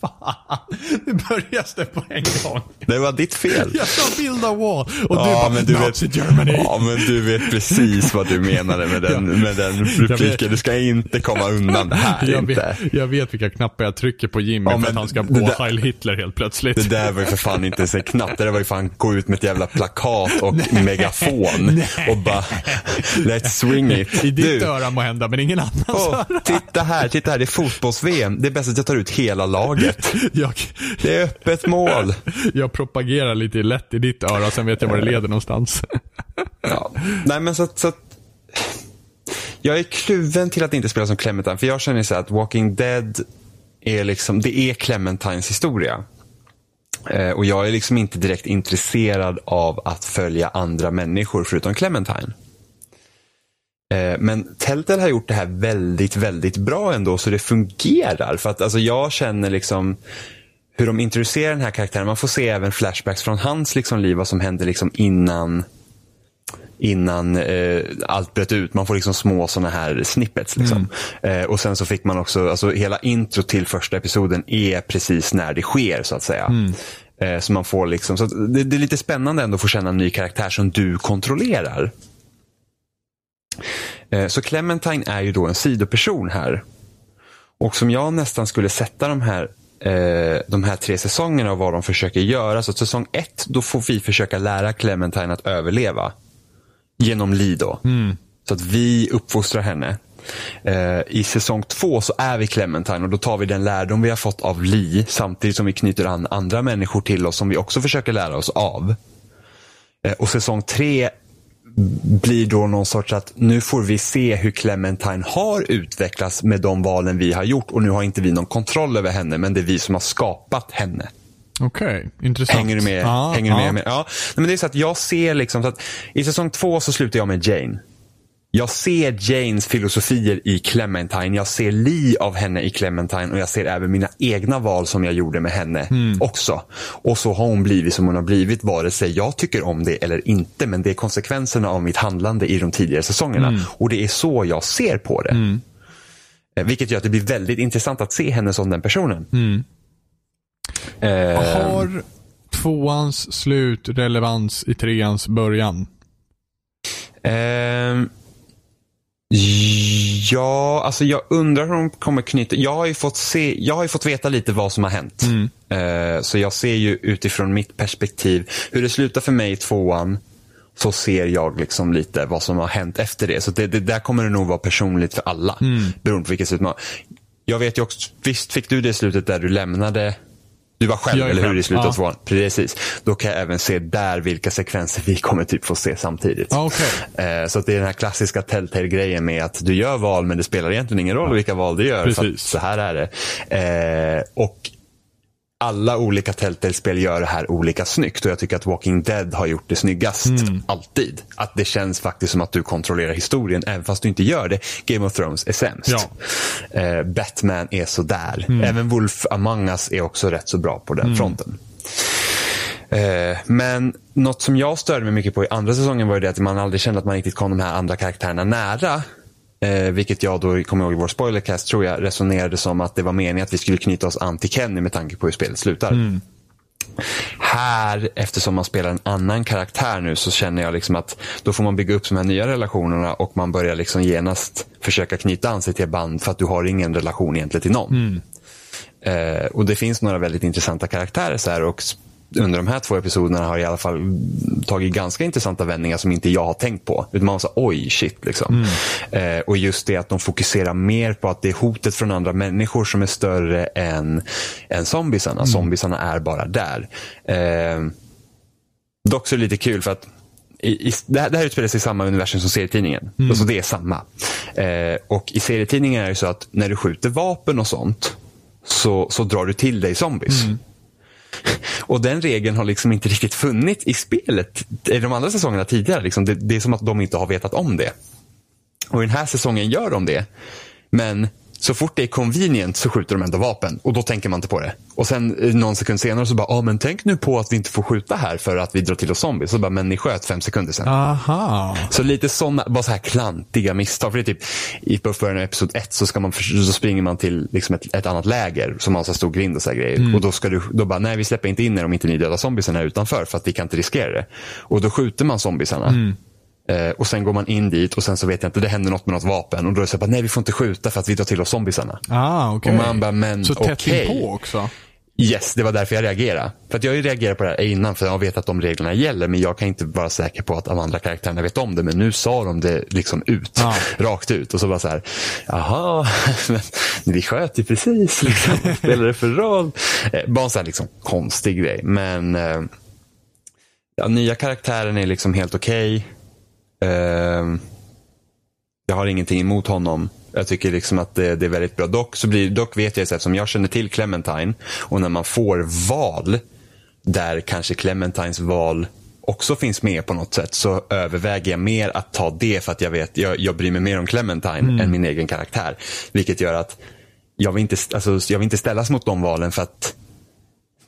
Fan, nu börjar det på en gång. det var ditt fel. Jag sa build a wall och du Ja, bara men du Nazi vet, Germany. Ja, men du vet precis vad du menade med den, med den repliken. Du ska inte komma undan det här. jag, inte. vet, jag vet vilka knappar jag trycker på Jimmy Ja, för att han ska gå där- Heil Hitler helt plötsligt. Det där var ju för fan inte ens en knapp. Det där var ju fan gå ut med ett jävla plakat och megafon. Och bara, let's swing it. I ditt Du, öra må hända, men ingen annans åh, titta här, titta här. Det är fotbolls-VM. Det är bäst att jag tar ut hela laget. Jag, Det är öppet mål. jag propagerar lite lätt i ditt öra, sen vet jag var det leder någonstans. Ja. Nej men så, så att, Jag är kluven till att inte spela som Clementine. För jag känner så att Walking Dead är liksom, det är Clementines historia. Eh, och jag är liksom inte direkt intresserad av att följa andra människor förutom Clementine. Eh, Men Telltale har gjort det här väldigt, väldigt bra ändå så det fungerar. För att alltså, jag känner liksom hur de introducerar den här karaktären. Man får se även flashbacks från hans liksom, liv, vad som hände liksom, innan innan eh, allt bröt ut. Man får liksom små sådana här snippets. Liksom. Eh, och sen så fick man också, alltså hela intro till första episoden är precis när det sker så att säga. Eh, så man får liksom, så det, det är lite spännande ändå att få känna en ny karaktär som du kontrollerar. Eh, så Clementine är ju då en sidoperson här. Och som jag nästan skulle sätta de här eh, de här tre säsongerna och vad de försöker göra. Så säsong ett, då får vi försöka lära Clementine att överleva. Genom Lee då. Så att vi uppfostrar henne. Eh, I säsong två så är vi Clementine och då tar vi den lärdom vi har fått av Lee samtidigt som vi knyter an andra människor till oss som vi också försöker lära oss av. Och säsong tre blir då någon sorts att nu får vi se hur Clementine har utvecklats med de valen vi har gjort och nu har inte vi någon kontroll över henne men det är vi som har skapat henne. Okej, intressant. Hänger du med? Ja, Hänger du med? med? Ja. Nej, men det är så att jag ser liksom så att i säsong två så slutar jag med Jane. Jag ser Janes filosofier i Clementine. Jag ser Lee av henne i Clementine och jag ser även mina egna val som jag gjorde med henne också. Och så har hon blivit som hon har blivit vare sig jag tycker om det eller inte. Men det är konsekvenserna av mitt handlande i de tidigare säsongerna. Och det är så jag ser på det. Eh, Vilket gör att det blir väldigt intressant att se henne som den personen. Eh, Har tvåans slut relevans i treans början? Ehm, ja, alltså jag undrar hur de kommer knyta. Jag har ju fått, se, jag har fått veta lite vad som har hänt. Eh, så jag ser ju utifrån mitt perspektiv hur det slutar för mig i tvåan. Så ser jag liksom lite vad som har hänt efter det. Så det, det där kommer det nog vara personligt för alla. Beroende på vilket slut man Jag vet ju också, visst fick du det slutet där du lämnade du var själv, eller hur? I slutet av tvåan. Precis. Då kan jag även se där vilka sekvenser vi kommer typ få se samtidigt. Okej. Eh, Så att det är den här klassiska Telltale-grejen med att du gör val men det spelar egentligen ingen roll vilka val du gör. Precis. så här är det. Eh, och alla olika Telltale-spel gör det här olika snyggt och jag tycker att Walking Dead har gjort det snyggast. Mm. Alltid. Att det känns faktiskt som att du kontrollerar historien även fast du inte gör det. Game of Thrones är sämst. Ja. Mm. Eh, Batman är sådär. Även Wolf Among Us är också rätt så bra på den fronten. Eh, men något som jag störde mig mycket på i andra säsongen var ju det att man aldrig kände att man riktigt kom de här andra karaktärerna nära. Eh, vilket jag då, kommer ihåg i vår spoilercast, tror jag resonerade som att det var meningen att vi skulle knyta oss an till Kenny med tanke på hur spelet slutar. Här, eftersom man spelar en annan karaktär nu, så känner jag liksom att då får man bygga upp de här nya relationerna och man börjar liksom genast försöka knyta an sig till band för att du har ingen relation egentligen till någon. Eh, och det finns några väldigt intressanta karaktärer så här och under de här två episoderna har i alla fall tagit ganska intressanta vändningar som inte jag har tänkt på. Utan man sa oj shit liksom. Eh, och just det att de fokuserar mer på att det är hotet från andra människor som är större än, än zombiesarna. Zombiesarna är bara där. Eh, dock så är det lite kul för att i, i, det, här, det här utspelar sig i samma universum som serietidningen. Alltså det är samma. Eh, och i serietidningen är det så att när du skjuter vapen och sånt så, så drar du till dig zombies. Och den regeln har liksom inte riktigt funnits i spelet. I de andra säsongerna tidigare. Liksom, det, det är som att de inte har vetat om det. Och i den här säsongen gör de det. Men så fort det är convenient så skjuter de ändå vapen. Och då tänker man inte på det. Och sen eh, någon sekund senare så bara, ja ah, men tänk nu på att vi inte får skjuta här för att vi drar till oss zombies. Så bara, men ni sköt fem sekunder sen. Aha. Så lite sådana, bara så här klantiga misstag. För det är typ, i början av episod ett så, ska man, för- så springer man till liksom ett, ett annat läger som har så här stor grind och så här grejer. Och då ska du, då bara, nej vi släpper inte in er om inte ni dödar zombiesarna här utanför för att vi kan inte riskera det. Och då skjuter man zombiesarna. Eh, och sen går man in dit och sen så vet jag inte, det händer något med något vapen. Och då är det så här, nej vi får inte skjuta för att vi drar till oss zombiesarna. Ah, okej. Och man bara, men Så tätt okej. inpå också? Yes, det var därför jag reagerade. För att jag har ju reagerat på det här innan för jag vet att de reglerna gäller men jag kan inte vara säker på att de andra karaktärerna vet om det. Men nu sa de det liksom ut, Ja. rakt ut. Och så bara så här, jaha, vi sköt ju precis. Liksom. Spelar det för roll? Eh, bara en sån här liksom konstig grej. Men eh, ja, nya karaktären är liksom helt okej. Eh, jag har ingenting emot honom. Jag tycker liksom att det, det är väldigt bra. Dock, så blir, dock vet jag eftersom jag känner till Clementine och när man får val där kanske Clementines val också finns med på något sätt så överväger jag mer att ta det för att jag vet, jag, jag bryr mig mer om Clementine än min egen karaktär. Vilket gör att jag vill, inte, alltså, jag vill inte ställas mot de valen för att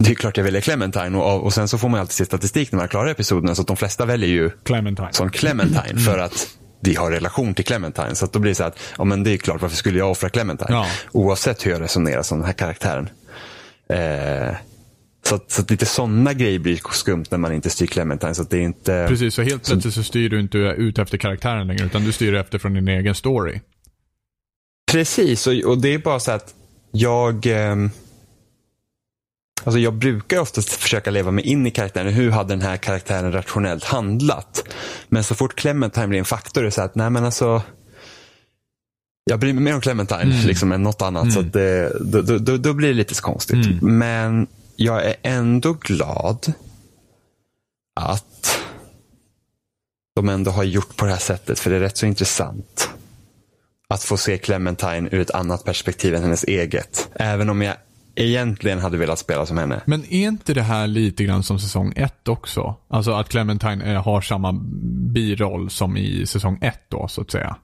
det är klart jag väljer Clementine och, och sen så får man alltid se statistik när man klarar episoderna så att de flesta väljer ju Clementine. som Clementine för att vi har relation till Clementine. Så att då blir det så att, ja men det är klart, varför skulle jag offra Clementine? Ja. Oavsett hur jag resonerar som den här karaktären. Eh, så att, så att lite sådana grejer blir skumt när man inte styr Clementine. Så att det är inte... Precis, så helt plötsligt så styr du inte ut efter karaktären längre, utan du styr efter från din egen story. Precis, och, och det är bara så att jag... ehm, Alltså jag brukar oftast försöka leva mig in i karaktären. Hur hade den här karaktären rationellt handlat? Men så fort Clementine blir en faktor är det så att, nej men alltså. Jag bryr mig mer om Clementine liksom, än något annat. Så att det, då, då, då, blir det lite så konstigt. Men jag är ändå glad att de ändå har gjort på det här sättet. För det är rätt så intressant. Att få se Clementine ur ett annat perspektiv än hennes eget. Även om jag egentligen hade velat spela som henne. Men är inte det här lite grann som säsong 1 också? Alltså att Clementine eh, har samma biroll som i säsong 1 då, så att säga.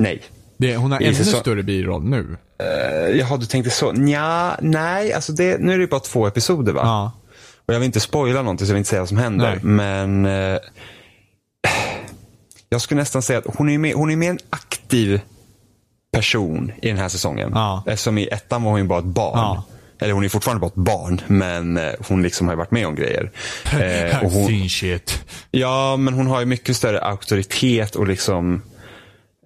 Nej. Det, hon har I ännu säsong- större biroll nu. Uh, jaha, du tänkte så. Nja, nej, alltså det, nu är det bara två episoder va? Ja. Och jag vill inte spoila någonting så jag vill inte säga vad som händer. Nej. Men eh, jag skulle nästan säga att hon är mer, hon är mer en aktiv person i den här säsongen. Ja. Eftersom i ettan var hon ju bara ett barn. Ja. Eller hon är fortfarande bara ett barn, men eh, hon liksom har varit med om grejer. Eh, och hon, shit. ja, men hon har ju mycket större auktoritet och liksom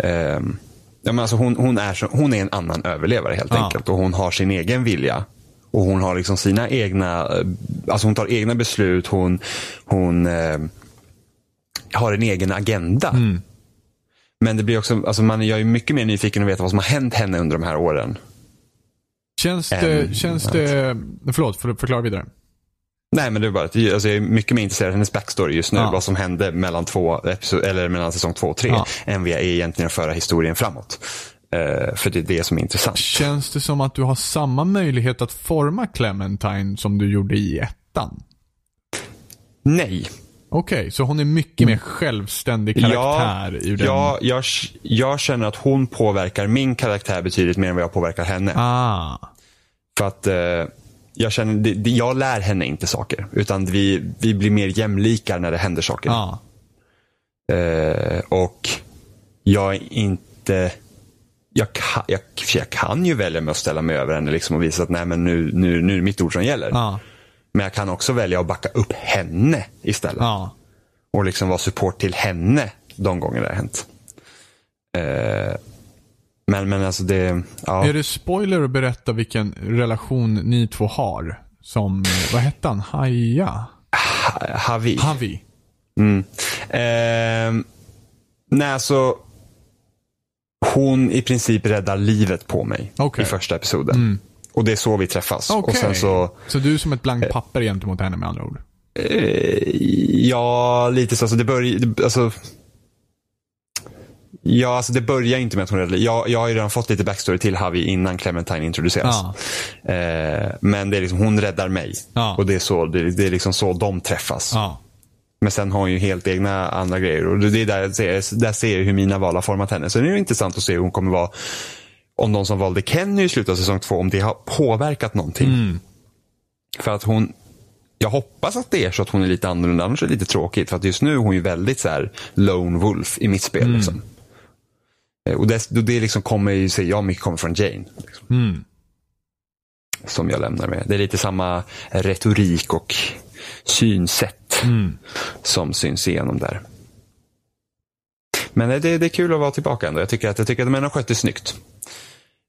ehm, ja, men alltså hon, hon, är så, hon är en annan överlevare helt Ja. enkelt. Och hon har sin egen vilja. Och hon har liksom sina egna, eh, alltså hon tar egna beslut. Hon, hon eh, har en egen agenda. Mm. Men det blir också, alltså man, jag är mycket mer nyfiken att veta vad som har hänt henne under de här åren. Känns det, Äm, känns det, förlåt, för, förklara vidare. Nej men det är bara alltså, jag är mycket mer intresserad av hennes backstory just nu. Ja. Vad som hände mellan, två eller mellan säsong två och tre. Ja. Än vad jag är egentligen att föra historien framåt. Eh, för det är det som är intressant. Känns det som att du har samma möjlighet att forma Clementine som du gjorde i ettan? Nej. Okej, så hon är mycket mer självständig karaktär i den. ja jag, jag känner att hon påverkar min karaktär betydligt mer än vad jag påverkar henne. Ah. För att eh, jag känner, det, det, jag lär henne inte saker. Utan vi, vi blir mer jämlikar när det händer saker. Ah. Eh, och jag är inte... Jag kan, jag, jag kan ju välja med att ställa mig över henne liksom och visa att nej, men nu, nu, nu är det mitt ord som gäller. Ah. Men jag kan också välja att backa upp henne istället. Ah. Och liksom vara support till henne de gånger det har hänt. Eh, men, men alltså det... Ja, Är det spoiler att berätta vilken relation ni två har? Som, vad hette han? Haja? ha- Havi. Havi? Mm. Eh, nej, alltså. Hon i princip räddar livet på mig Okej. i första episoden. Och det är så vi träffas. Okej. Och sen så, Så du är som ett blankt papper gentemot henne med andra ord? eh, ja, lite så. Alltså det börjar, alltså, Ja, alltså det börjar inte med att hon liv. jag, jag har ju redan fått lite backstory till Havi innan Clementine introduceras. Ja. Eh, men det är liksom, hon räddar mig. Ja. Och det är, så, det, det är liksom så de träffas. Ja. Men sen har hon ju helt egna andra grejer. Och det är där jag ser, där ser jag hur mina val har format henne. Så det är intressant att se hur hon kommer vara. Om de som valde Kenny i slutet av säsong två, om det har påverkat någonting. Mm. För att hon, jag hoppas att det är så att hon är lite annorlunda. Annars är det lite tråkigt. För att just nu är hon ju väldigt så här lone wolf i mitt spel. Liksom. Eh, Och det, det liksom kommer ju, säger jag, mycket kommer från Jane. Liksom, Mm. som jag lämnar med. Det är lite samma retorik och synsätt Mm. som syns igenom där. Men det, det är kul att vara tillbaka ändå. Jag tycker att, jag tycker att de har skött det snyggt.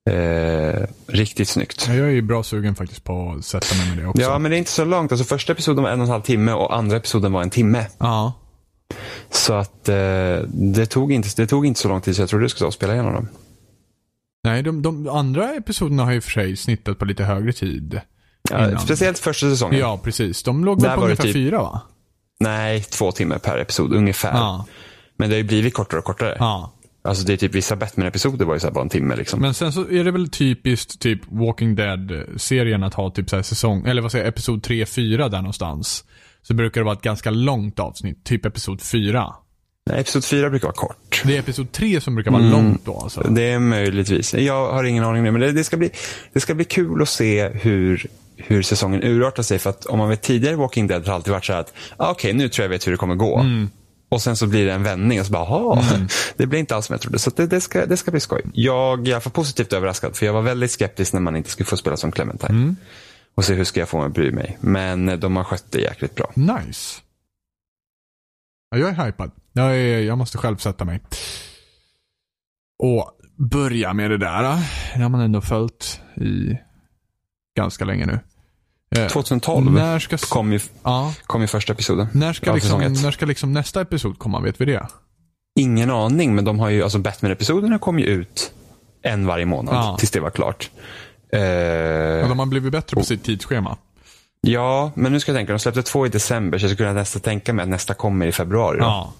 Eh, riktigt snyggt. Ja, Jag är ju bra sugen faktiskt på att sätta mig med det också. Ja, men det är inte så långt. Alltså, första episoden var en och en halv timme och andra episoden var en timme. Ja. Så att eh, det, tog inte, det tog inte så lång tid så jag trodde du skulle spela igenom dem. Nej, de, de andra episoderna har ju för sig snittat på lite högre tid. Ja, speciellt första säsongen. Ja, precis. De låg väl på ungefär typ- fyra va? Nej, två timmar per episod ungefär. Ja. Men det har ju blivit kortare och kortare. ja. Alltså det är typ vissa Batman-episoder var ju så bara en timme liksom. Men sen så är det väl typiskt typ Walking Dead-serien att ha typ så säsong, eller vad säger jag, episod 3-4 där någonstans. Så brukar det vara ett ganska långt avsnitt, typ episod 4. Nej, episod fyra brukar vara kort. Det är episod 3 som brukar vara Mm. långt då alltså. Det är möjligtvis. Jag har ingen aning nu, men det, det, ska bli, det ska bli kul att se hur, hur säsongen urartar sig. För att om man vet tidigare Walking Dead har alltid varit så här att, ah, okej, nu tror jag vet hur det kommer gå. Mm. Och sen så blir det en vändning och så bara, jaha, det blir inte alls som jag trodde. Så det, det, ska, det ska bli skoj. Jag är fall positivt överraskad, för jag var väldigt skeptisk när man inte skulle få spela som Clementine. Mm. Och se hur ska jag få mig att bry mig. Men de har skött det jäkligt bra. Nice. Ja, jag är hypad. Jag, är, jag måste själv sätta mig. Och börja med det där. Det har man ändå följt i ganska länge nu. Eh, 2012 När ska, kom ju, ja, kom ju första episoden. när ska, liksom, när ska liksom nästa episod komma? Vet vi det? Ingen aning, men de har ju, alltså Batman-episoderna kom ju ut en varje månad Ja. tills det var klart. Eh, Ja, de har blivit bättre på sitt tidsschema. ja, men nu ska jag tänka, de släppte två i december så jag skulle nästan tänka mig att nästa kommer i februari. Ja.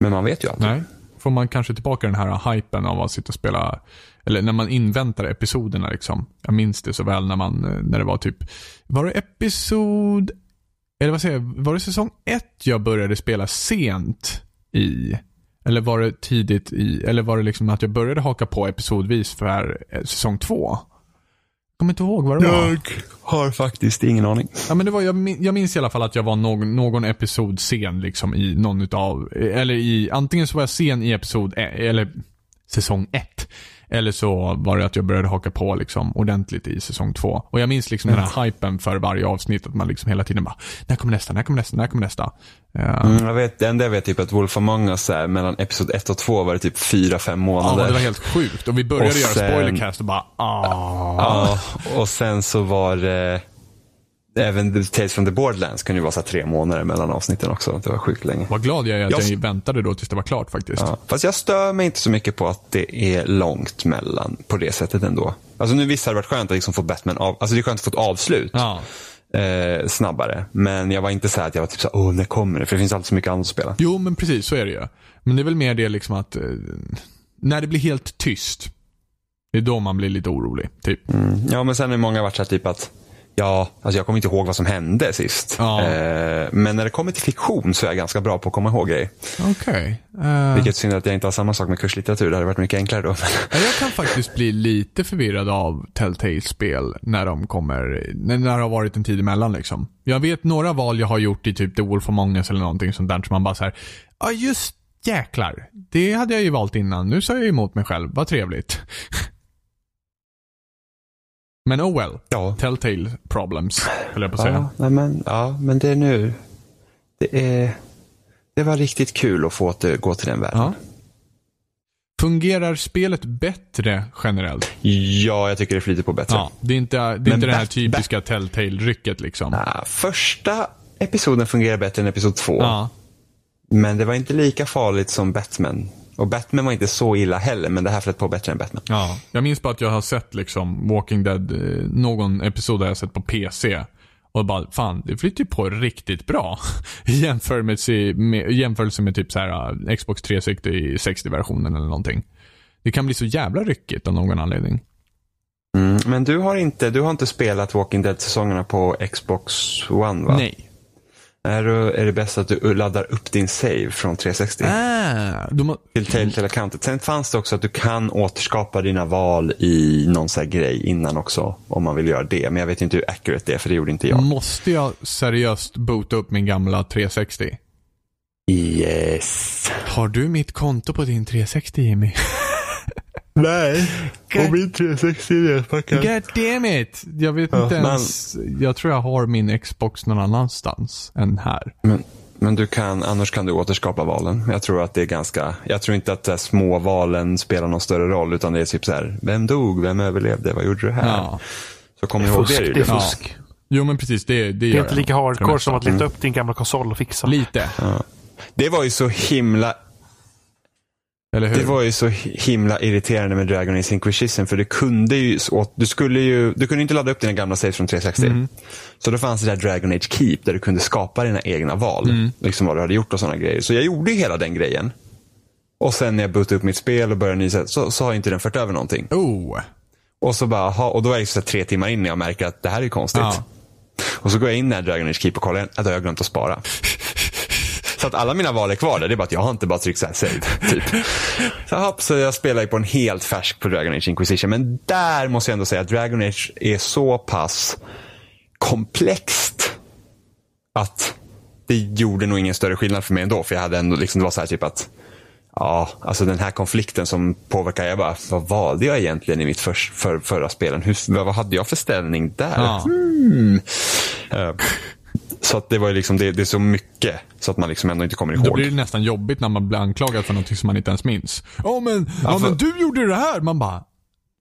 Men man vet ju aldrig. Nej. Får man kanske tillbaka den här hypen av att sitta och spela, eller när man inväntar episoderna liksom. Jag minns det så väl när man, när det var typ, var det episod, eller vad säger jag, var det säsong ett jag började spela sent i? Eller var det tidigt i, eller var det liksom att jag började haka på episodvis för eh, säsong två? Jag kommer inte ihåg vad det var. har faktiskt ingen aning. Ja, men det var, jag, min- jag minns i alla fall att jag var någon, någon episod sen liksom i någon utav, eller i, antingen så var jag sen i episod, e- eller säsong ett. Eller så var det att jag började haka på liksom ordentligt i säsong två. Och jag minns liksom den här hypen för varje avsnitt, att man liksom hela tiden bara, när kommer nästa, när kommer nästa, när kommer nästa? Ja, Mm, jag vet, det enda jag vet typ att Wolf Among Us är mellan episod 1 och 2 var det typ 4-5 Ja, månader. det var helt sjukt. Och vi började Och göra sen- spoilercast och bara, ah. Ja, och sen så var det Även Tales from the Borderlands kunde ju vara så tre månader mellan avsnitten också. Det var sjukt länge. Vad glad jag är att Jag- jag väntade då tills det var klart faktiskt. Ja, fast jag stör mig inte så mycket på att det är långt mellan på det sättet ändå. Alltså nu visst hade det varit skönt att liksom få Batman av, alltså det är skönt att få ett avslut Ja. eh, snabbare. Men jag var inte så här att jag var typ så åh när kommer det? För det finns alltid så mycket annat att spela. Jo, men precis så är det ju. Men det är väl mer det liksom att eh, när det blir helt tyst, det är då man blir lite orolig. Typ. Mm. Ja, men sen har många varit så här typ att Ja, alltså jag kommer inte ihåg vad som hände sist. Ja. Eh, men när det kommer till fiktion så är jag ganska bra på att komma ihåg grejer. Okej. Eh, Vilket synd att jag inte har samma sak med kurslitteratur. Det hade varit mycket enklare då. jag kan faktiskt bli lite förvirrad av Telltale-spel när de kommer, när när det har varit en tid emellan liksom. Jag vet några val jag har gjort i typ The Wolf Among Us eller någonting sånt där som man bara så här, ja just jäklar. Det hade jag ju valt innan. Nu sa jag emot mig själv. Vad trevligt. Men oh well. ja. Telltale problems, höll jag på att säga. Ja, nej, men, ja, men det är nu. Det, är, det var riktigt kul att få åter, gå till den världen. Ja. Fungerar spelet bättre generellt? Ja, jag tycker det flyter på bättre. Ja. Det är inte, det är Men inte det här typiska Telltale-rycket liksom. Ah, första episoden fungerar bättre än episod två. Ja. Men det var inte lika farligt som Batman. Och Batman var inte så illa heller, men det här flöt på bättre än Batman. ja. Jag minns bara att jag har sett liksom Walking Dead, eh, någon episod har jag sett på PC. Och bara, fan, det flyter ju på riktigt bra. I jämförelse med, jämförelse med typ så här eh, Xbox 360 60-versionen eller någonting. Det kan bli så jävla ryckigt av någon anledning. Mm, men du har, inte, du har inte spelat Walking Dead-säsongerna på Xbox One va? Nej. Är, du, är det bäst att du laddar upp din save från 360 Ah, de till Telltale-accountet? Sen fanns det också att du kan återskapa dina val i någon sån här grej innan också. Om man vill göra det. Men jag vet inte hur accurate det är, för det gjorde inte jag. Måste jag seriöst boota upp min gamla 360? Yes. Har du mitt konto på din 360 Jimmy? Nej. Och min 360 är fuckad. God damn it! Jag vet Ja, inte men- ens. Jag tror jag har min Xbox någon annanstans än här. Men, men du kan, annars kan du återskapa valen. Jag tror att det är ganska, jag tror inte att de små valen spelar någon större roll. Utan det är typ så här, vem dog, vem överlevde, vad gjorde du här? Ja. Så kom ihåg det. Är det är fusk. Jo men precis, det, det Det är inte lika hardcore som att leta upp din gamla konsol och fixa. Lite. Ja. Det var ju så himla? Det var ju så himla irriterande med Dragon Age Inquisition för du kunde ju, du skulle ju, du kunde inte ladda upp dina gamla saves från 360. Mm. Så då fanns det där Dragon Age Keep där du kunde skapa dina egna val. Mm. Liksom vad du hade gjort och sådana grejer. Så jag gjorde ju hela den grejen. Och sen när jag bootade upp mitt spel och började ny så, så har inte den fört över någonting. Oh. Och så bara, aha, och då är jag så tre timmar in när jag märker att det här är konstigt. Ja. Och så går jag in i Dragon Age Keep och kollar, att jag har glömt att spara. Så att alla mina val är kvar där. Det är bara att jag har inte bara tryckt så här save. Typ. Så, hopp, så jag spelar ju på en helt färsk på Dragon Age Inquisition. Men där måste jag ändå säga att Dragon Age är så pass komplext att det gjorde nog ingen större skillnad för mig ändå. För jag hade ändå liksom, det var så här typ att Ja, alltså den här konflikten som påverkar. Jag bara, vad valde jag egentligen i mitt för, för, förra spelen? Hur, vad hade jag för ställning där? Ja. Hmm. Eh, så att det var liksom, det, det är så mycket så att man liksom ändå inte kommer Då ihåg. blir det nästan jobbigt när man blir anklagad för något som man inte ens minns. Ja men, ja, för- men du gjorde det här! Man bara,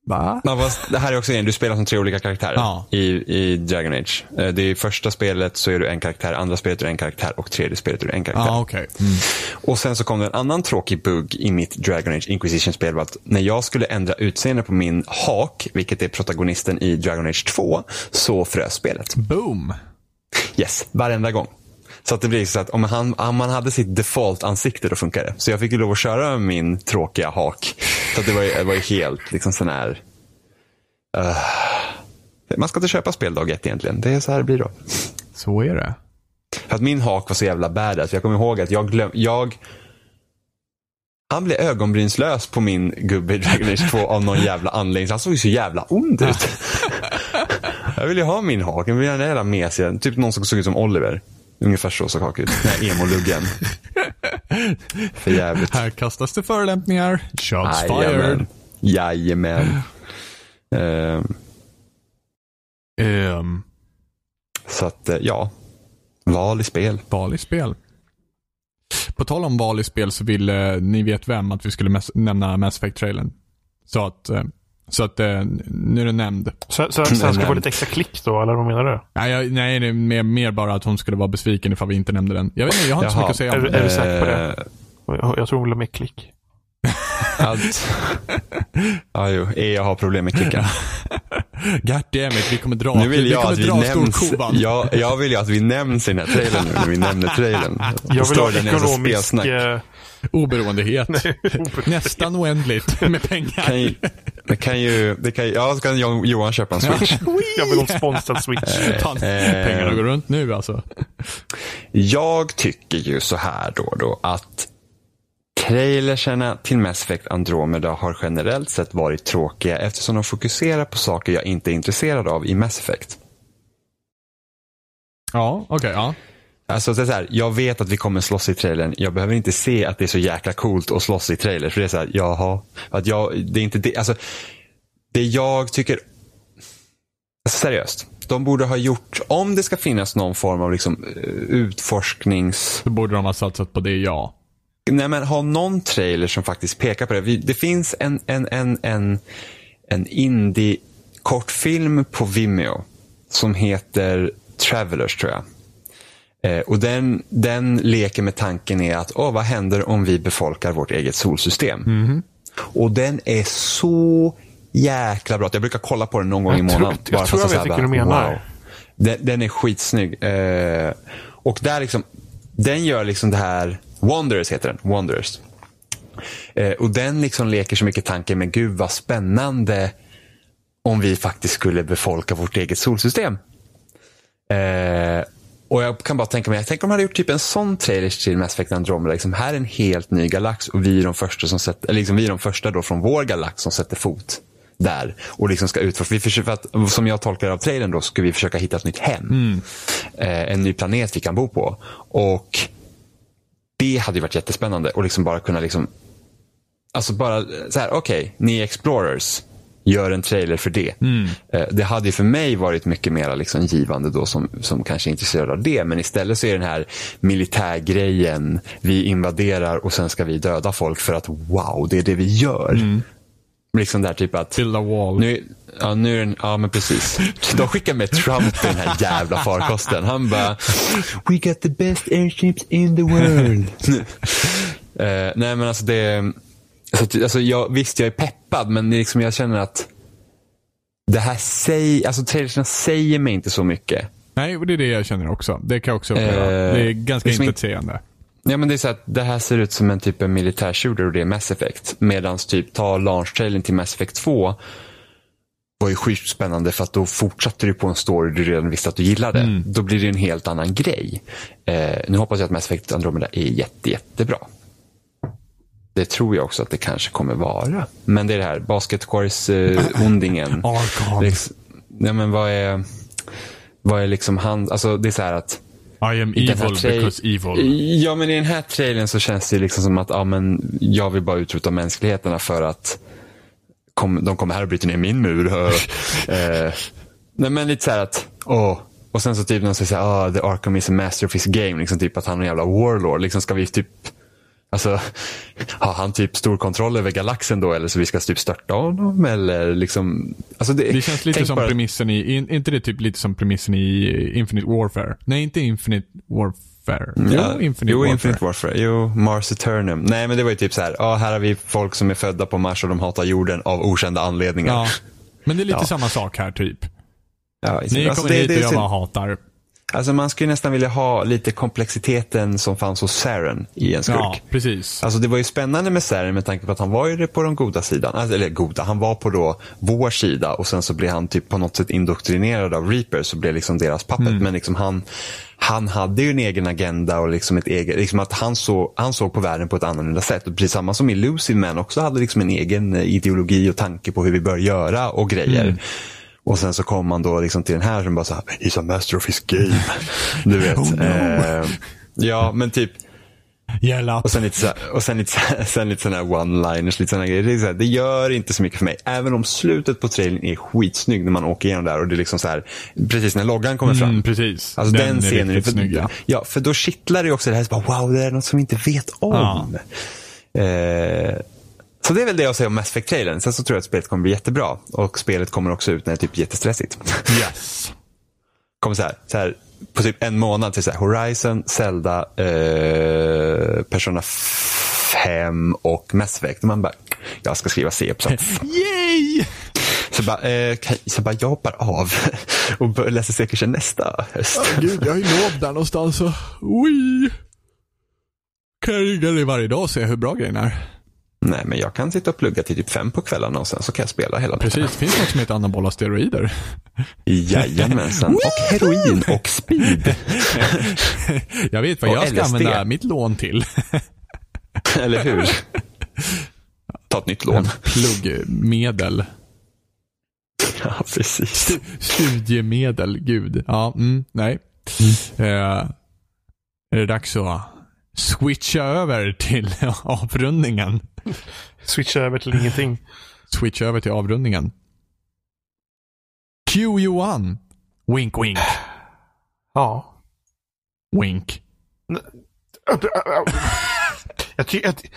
va? Ja, fast det här är också en, du spelar som tre olika karaktärer Ja. i, i Dragon Age. Eh, Det är första spelet så är du en karaktär, andra spelet är du en karaktär och tredje spelet är du en karaktär. Ja, okej. Mm. Och sen så kom det en annan tråkig bugg i mitt Dragon Age Inquisition-spel. var att När jag skulle ändra utseende på min hak, vilket är protagonisten i Dragon Age 2, så frös spelet. Boom. Yes, varenda gång. Så att det blir så att om han, om man hade sitt default-ansikte då funkar det. Så jag fick ju lov att köra med min tråkiga hak. Så att det var ju, det var ju helt liksom sån här... Uh, man ska inte köpa spel dag ett egentligen. Det är så här det blir då. Så är det. För att min hak var så jävla badass. Jag kommer ihåg att jag glöm, jag han blev ögonbrynslös på min gubbe i Dragon Age 2 av någon jävla anledning. Han såg ju så jävla ond ut. jag ville ju ha min hak. Jag ville ha den jävla mesiga. Typ någon som såg ut som Oliver. Ungefär så såg hak ut. Den här emo-luggen. För jävligt. Här kastas det förolämpningar. Shots fired. Jajamän. Ehm, Um, så att, eh, ja. Val i spel. val i spel. På tal om val i spel så ville ni vet vem att vi skulle mes- nämna Mass Effect-trailern. Så att, eh, så att eh, nu är det nämnd. Så, så, så han ska få lite extra klick då, eller vad menar du? Nej, jag, nej det är mer, mer bara att hon skulle vara besviken ifall vi inte nämnde den. Jag vet inte, jag har inte så Jaha. mycket att säga Är, om den. är du säker på det? Eh, Jag, jag tror hon vill ha mer klick. Allt. ja, jo. EA har problem med klicken. God damn it, vi kommer dra, Nu vill vi jag kommer att vi dra nämns. storkovan. Jag, jag vill ju att vi nämns i den här trailern nu, när vi nämner trailern. Jag vill Står ha ekonomisk... eh, Oberoendehet. oberoende. Nästan oändligt med pengar. Kan ju, det kan ju, det kan ju, ja, så kan Johan köpa en switch. Jag vill ha en sponsrad switch. Fan, Eh. pengarna går runt nu alltså. Jag tycker ju så här då, då att trailerserna till Mass Effect Andromeda har generellt sett varit tråkiga eftersom de fokuserar på saker jag inte är intresserad av i Mass Effect. Ja, okej, ja. Alltså det är så här, jag vet att vi kommer slåss i trailern. Jag behöver inte se att det är så jäkla coolt att slåss i trailer. För det är så här, jaha. Att jag, det är inte det. Alltså, det jag tycker... Alltså, seriöst. De borde ha gjort, om det ska finnas någon form av liksom, eh, utforsknings... Så borde de ha satsat på det, ja. Nej men ha någon trailer som faktiskt pekar på det. Det finns en, en, en, en, en indie-kortfilm på Vimeo. Som heter Travelers tror jag. Eh, och den, den leker med tanken är att, åh, vad händer om vi befolkar vårt eget solsystem? Och den är så jäkla bra. Jag brukar kolla på den någon gång Jag i tror- månaden. jag tror för att jag vet vilken du menar. wow. Den, den är skitsnygg. Eh, och där liksom, den gör liksom det här, Wanderers heter den, Wanderers. Eh, och den liksom leker så mycket tanken med gud vad spännande om vi faktiskt skulle befolka vårt eget solsystem. Eh, och jag kan bara tänka mig, jag tänker om de hade gjort typ en sån trailer till Mass Effect Andromeda. Liksom, här är en helt ny galax och vi är de första som sätter, liksom, vi är de första då från vår galax som sätter fot där och liksom ska utforska. Vi försöker, för att, som jag tolkar av trailern då, ska vi försöka hitta ett nytt hem. Eh, en ny planet vi kan bo på. Och det hade ju varit jättespännande och liksom bara kunna liksom Alltså bara så här, okej, ni är explorers. Gör en trailer för det. Eh, Det hade ju för mig varit mycket mer liksom givande då som, som kanske är intresserad av det. Men istället så är den här militärgrejen. Vi invaderar och sen ska vi döda folk för att wow, det är det vi gör. Liksom där typ att Build a wall. nu, ja, nu är den, ja men precis. De skickar med Trump i den här jävla farkosten. Han bara, we got the best airships in the world. Eh, nej men alltså det, så, att- alltså jag, visst jag är peppad men liksom, jag känner att det här säger, alltså trailerserna säger mig inte så mycket. Nej, och det är det jag känner också. Det kan jag också uppleva. Eh, det är ganska liksom intetsägande. Ja men det är så att det här ser ut som en typ av militärshooter och det är Mass Effect. Medan typ ta launch-trailern till Mass Effect 2 var ju skitspännande för att då fortsatte du på en story du redan visste att du gillade. Då blir det en helt annan grej. Eh, nu hoppas jag att Mass Effect Andromeda är jätte, jättebra. Det tror jag också att det kanske kommer vara. Men det är det här Basket Quarries-ondingen. Argon. liksom, nej men vad är, vad är liksom han, alltså det är så här att I am evil because evil. Ja, men i den här trailern så känns det liksom som att ja, men jag vill bara utrota mänskligheterna för att kom, de kommer här och bryter ner min mur. eh, nej, men lite så här att, åh. Och sen så typ någon säger så här, ah, the Arkham is a master of his game. Liksom typ att han är en jävla warlord. Liksom ska vi typ, alltså, har han typ stor kontroll över galaxen då? Eller så vi ska typ störta honom? Eller liksom, alltså det, Det känns lite som bara- premissen i, in, inte det typ lite som premissen i Infinite Warfare? Nej, inte Infinite Warfare. Ja, jo, Infinite jo, Warfare. Infinite Warfare. Jo, Mars Eternum. Nej, men det var ju typ så här. Ja, här har vi folk som är födda på Mars och de hatar jorden av okända anledningar. Ja. Men det är lite Ja. samma sak här typ. Ja, Ni alltså, kommer det- hit och jag bara hatar. Alltså man skulle nästan vilja ha lite komplexiteten som fanns hos Saren i en skurk. Ja, precis. Alltså det var ju spännande med Saren med tanke på att han var ju på den goda sidan. Alltså, eller goda, han var på då vår sida och sen så blev han typ på något sätt indoktrinerad av Reaper så blev liksom deras puppet. Men liksom han, han hade ju en egen agenda och liksom ett eget, liksom att han, så, han såg på världen på ett annorlunda sätt. Och precis samma som i Lucid Man också hade liksom en egen eh, ideologi och tanke på hur vi bör göra och grejer. Och sen så kom man då liksom till den här som bara så här, he's a master of his game. Du vet. Oh no. eh, ja, men typ Gälla. och sen lite, så och sen lite, sen lite sådana här one-liners, lite såna grejer. Det, är så här, det gör inte så mycket för mig. Även om slutet på trailern är skitsnygg när man åker igenom där och det är liksom så här, precis när loggan kommer fram. Mm, precis. Alltså den, är scenen, riktigt för, snygg. ja. ja, för då kittlar det också det här, så bara, wow, det är något som vi inte vet om. Eh, så det är väl det jag säger om Mass Effect-trailern. Sen så tror jag att spelet kommer bli jättebra. Och spelet kommer också ut när det är typ jättestressigt. Yes. kommer så här, så här på typ en månad till så här, Horizon, Zelda, eh, Persona 5 och Mass Effect. Och man bara, jag ska skriva C-uppsats. Yay! Så bara, eh, så bara, jag hoppar av och läsa säkert nästa höst. Gud, jag ju lov där någonstans. Ui. Kan jag ringa dig varje dag och se hur bra grejen är? Nej, men jag kan sitta och plugga till typ fem på kvällarna och sen så kan jag spela hela nätterna. Precis, finns något som heter anabola steroider. Jajamensan. Och heroin och speed. Jag vet vad Och jag ska LSD. använda mitt lån till. Eller hur? Ta ett nytt lån. Pluggmedel. Ja, precis. Studiemedel, gud. Ja, mm, nej. Eh, är det dags att switcha över till avrundningen? Switcha över till ingenting. Switcha över till avrundningen. Q1. Wink, wink. Ja. Wink. Jag tycker att...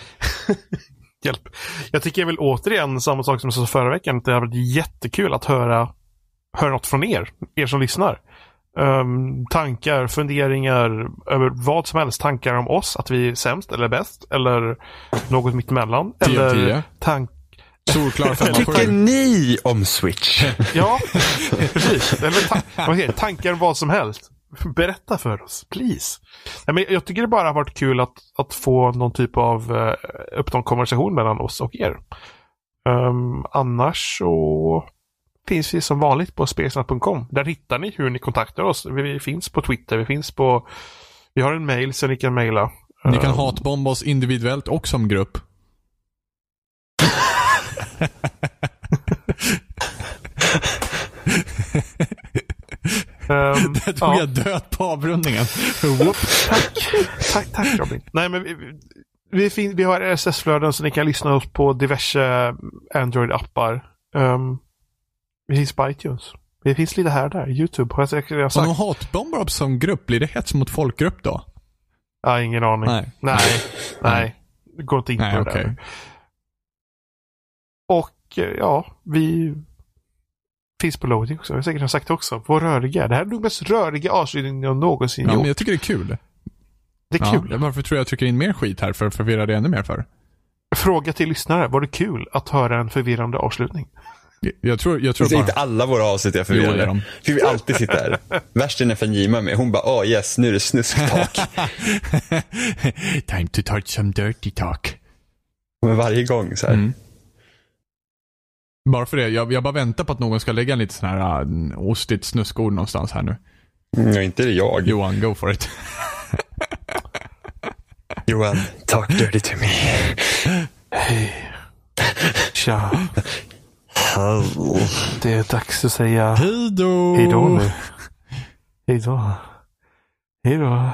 Hjälp. Jag tycker väl återigen samma sak som jag sa förra veckan. Att det har varit jättekul att höra, höra något från er. Er som lyssnar. Ehm, tankar, funderingar över vad som helst. Tankar om oss, att vi är sämst eller bäst. Eller något mittemellan. 10 av 10. Eller tank... Solklar femma Tycker ni om Switch? Ja, precis. Eller ta- det? tankar om vad som helst. Berätta för oss, please. Nej, men jag tycker det bara har varit kul att, att få någon typ av uh, öppen konversation mellan oss och er. Ehm, annars så finns vi som vanligt på spelsnack.com. Där hittar ni hur ni kontaktar oss. Vi, finns på Twitter, vi finns på... Vi har en mail så ni kan mejla. Ni kan Ehm, hatbomba oss individuellt och som grupp. ehm, Där tog ja. jag död på avrundningen. Tack. tack, tack Robin. Nej, men vi, vi- fin- vi har RSS-flöden så ni kan lyssna oss på diverse Android-appar. Um, finns på iTunes. Vi finns lite här och där. YouTube har jag säkert redan Om sagt. de hatbombar oss som grupp, blir det hets mot folkgrupp då? Ja, ingen aning. Nej. Nej. Nej. Gå inte in på Nej, det okej. där. Och eh, ja, vi finns på loading också. Jag har säkert har sagt det också. Vår röriga. Det här är nog mest röriga avslutningen jag någonsin Ja, gjort. men jag tycker det är kul. Det är Ja, kul. varför tror jag jag trycker in mer skit här för att förvirra det ännu mer för? Fråga till lyssnare. Var det kul att höra en förvirrande avslutning? Jag tror, jag tror Det är bara... inte alla våra avsnitt Jo, är förvirrade. de. För vi alltid sitter här. Värst är när Fenjima med. Hon bara, oh yes, nu är det snusktak. Time to touch some dirty talk. Men varje gång så här. Mm. Bara för det, jag, jag bara väntar på att någon ska lägga en lite sån här uh, ostigt snuskord någonstans här nu. Mm, inte det jag. Johan, go for it. Johan, talk dirty to me. Tja, det är dags att säga Hej då! hej då nu. Hej då. Hej då.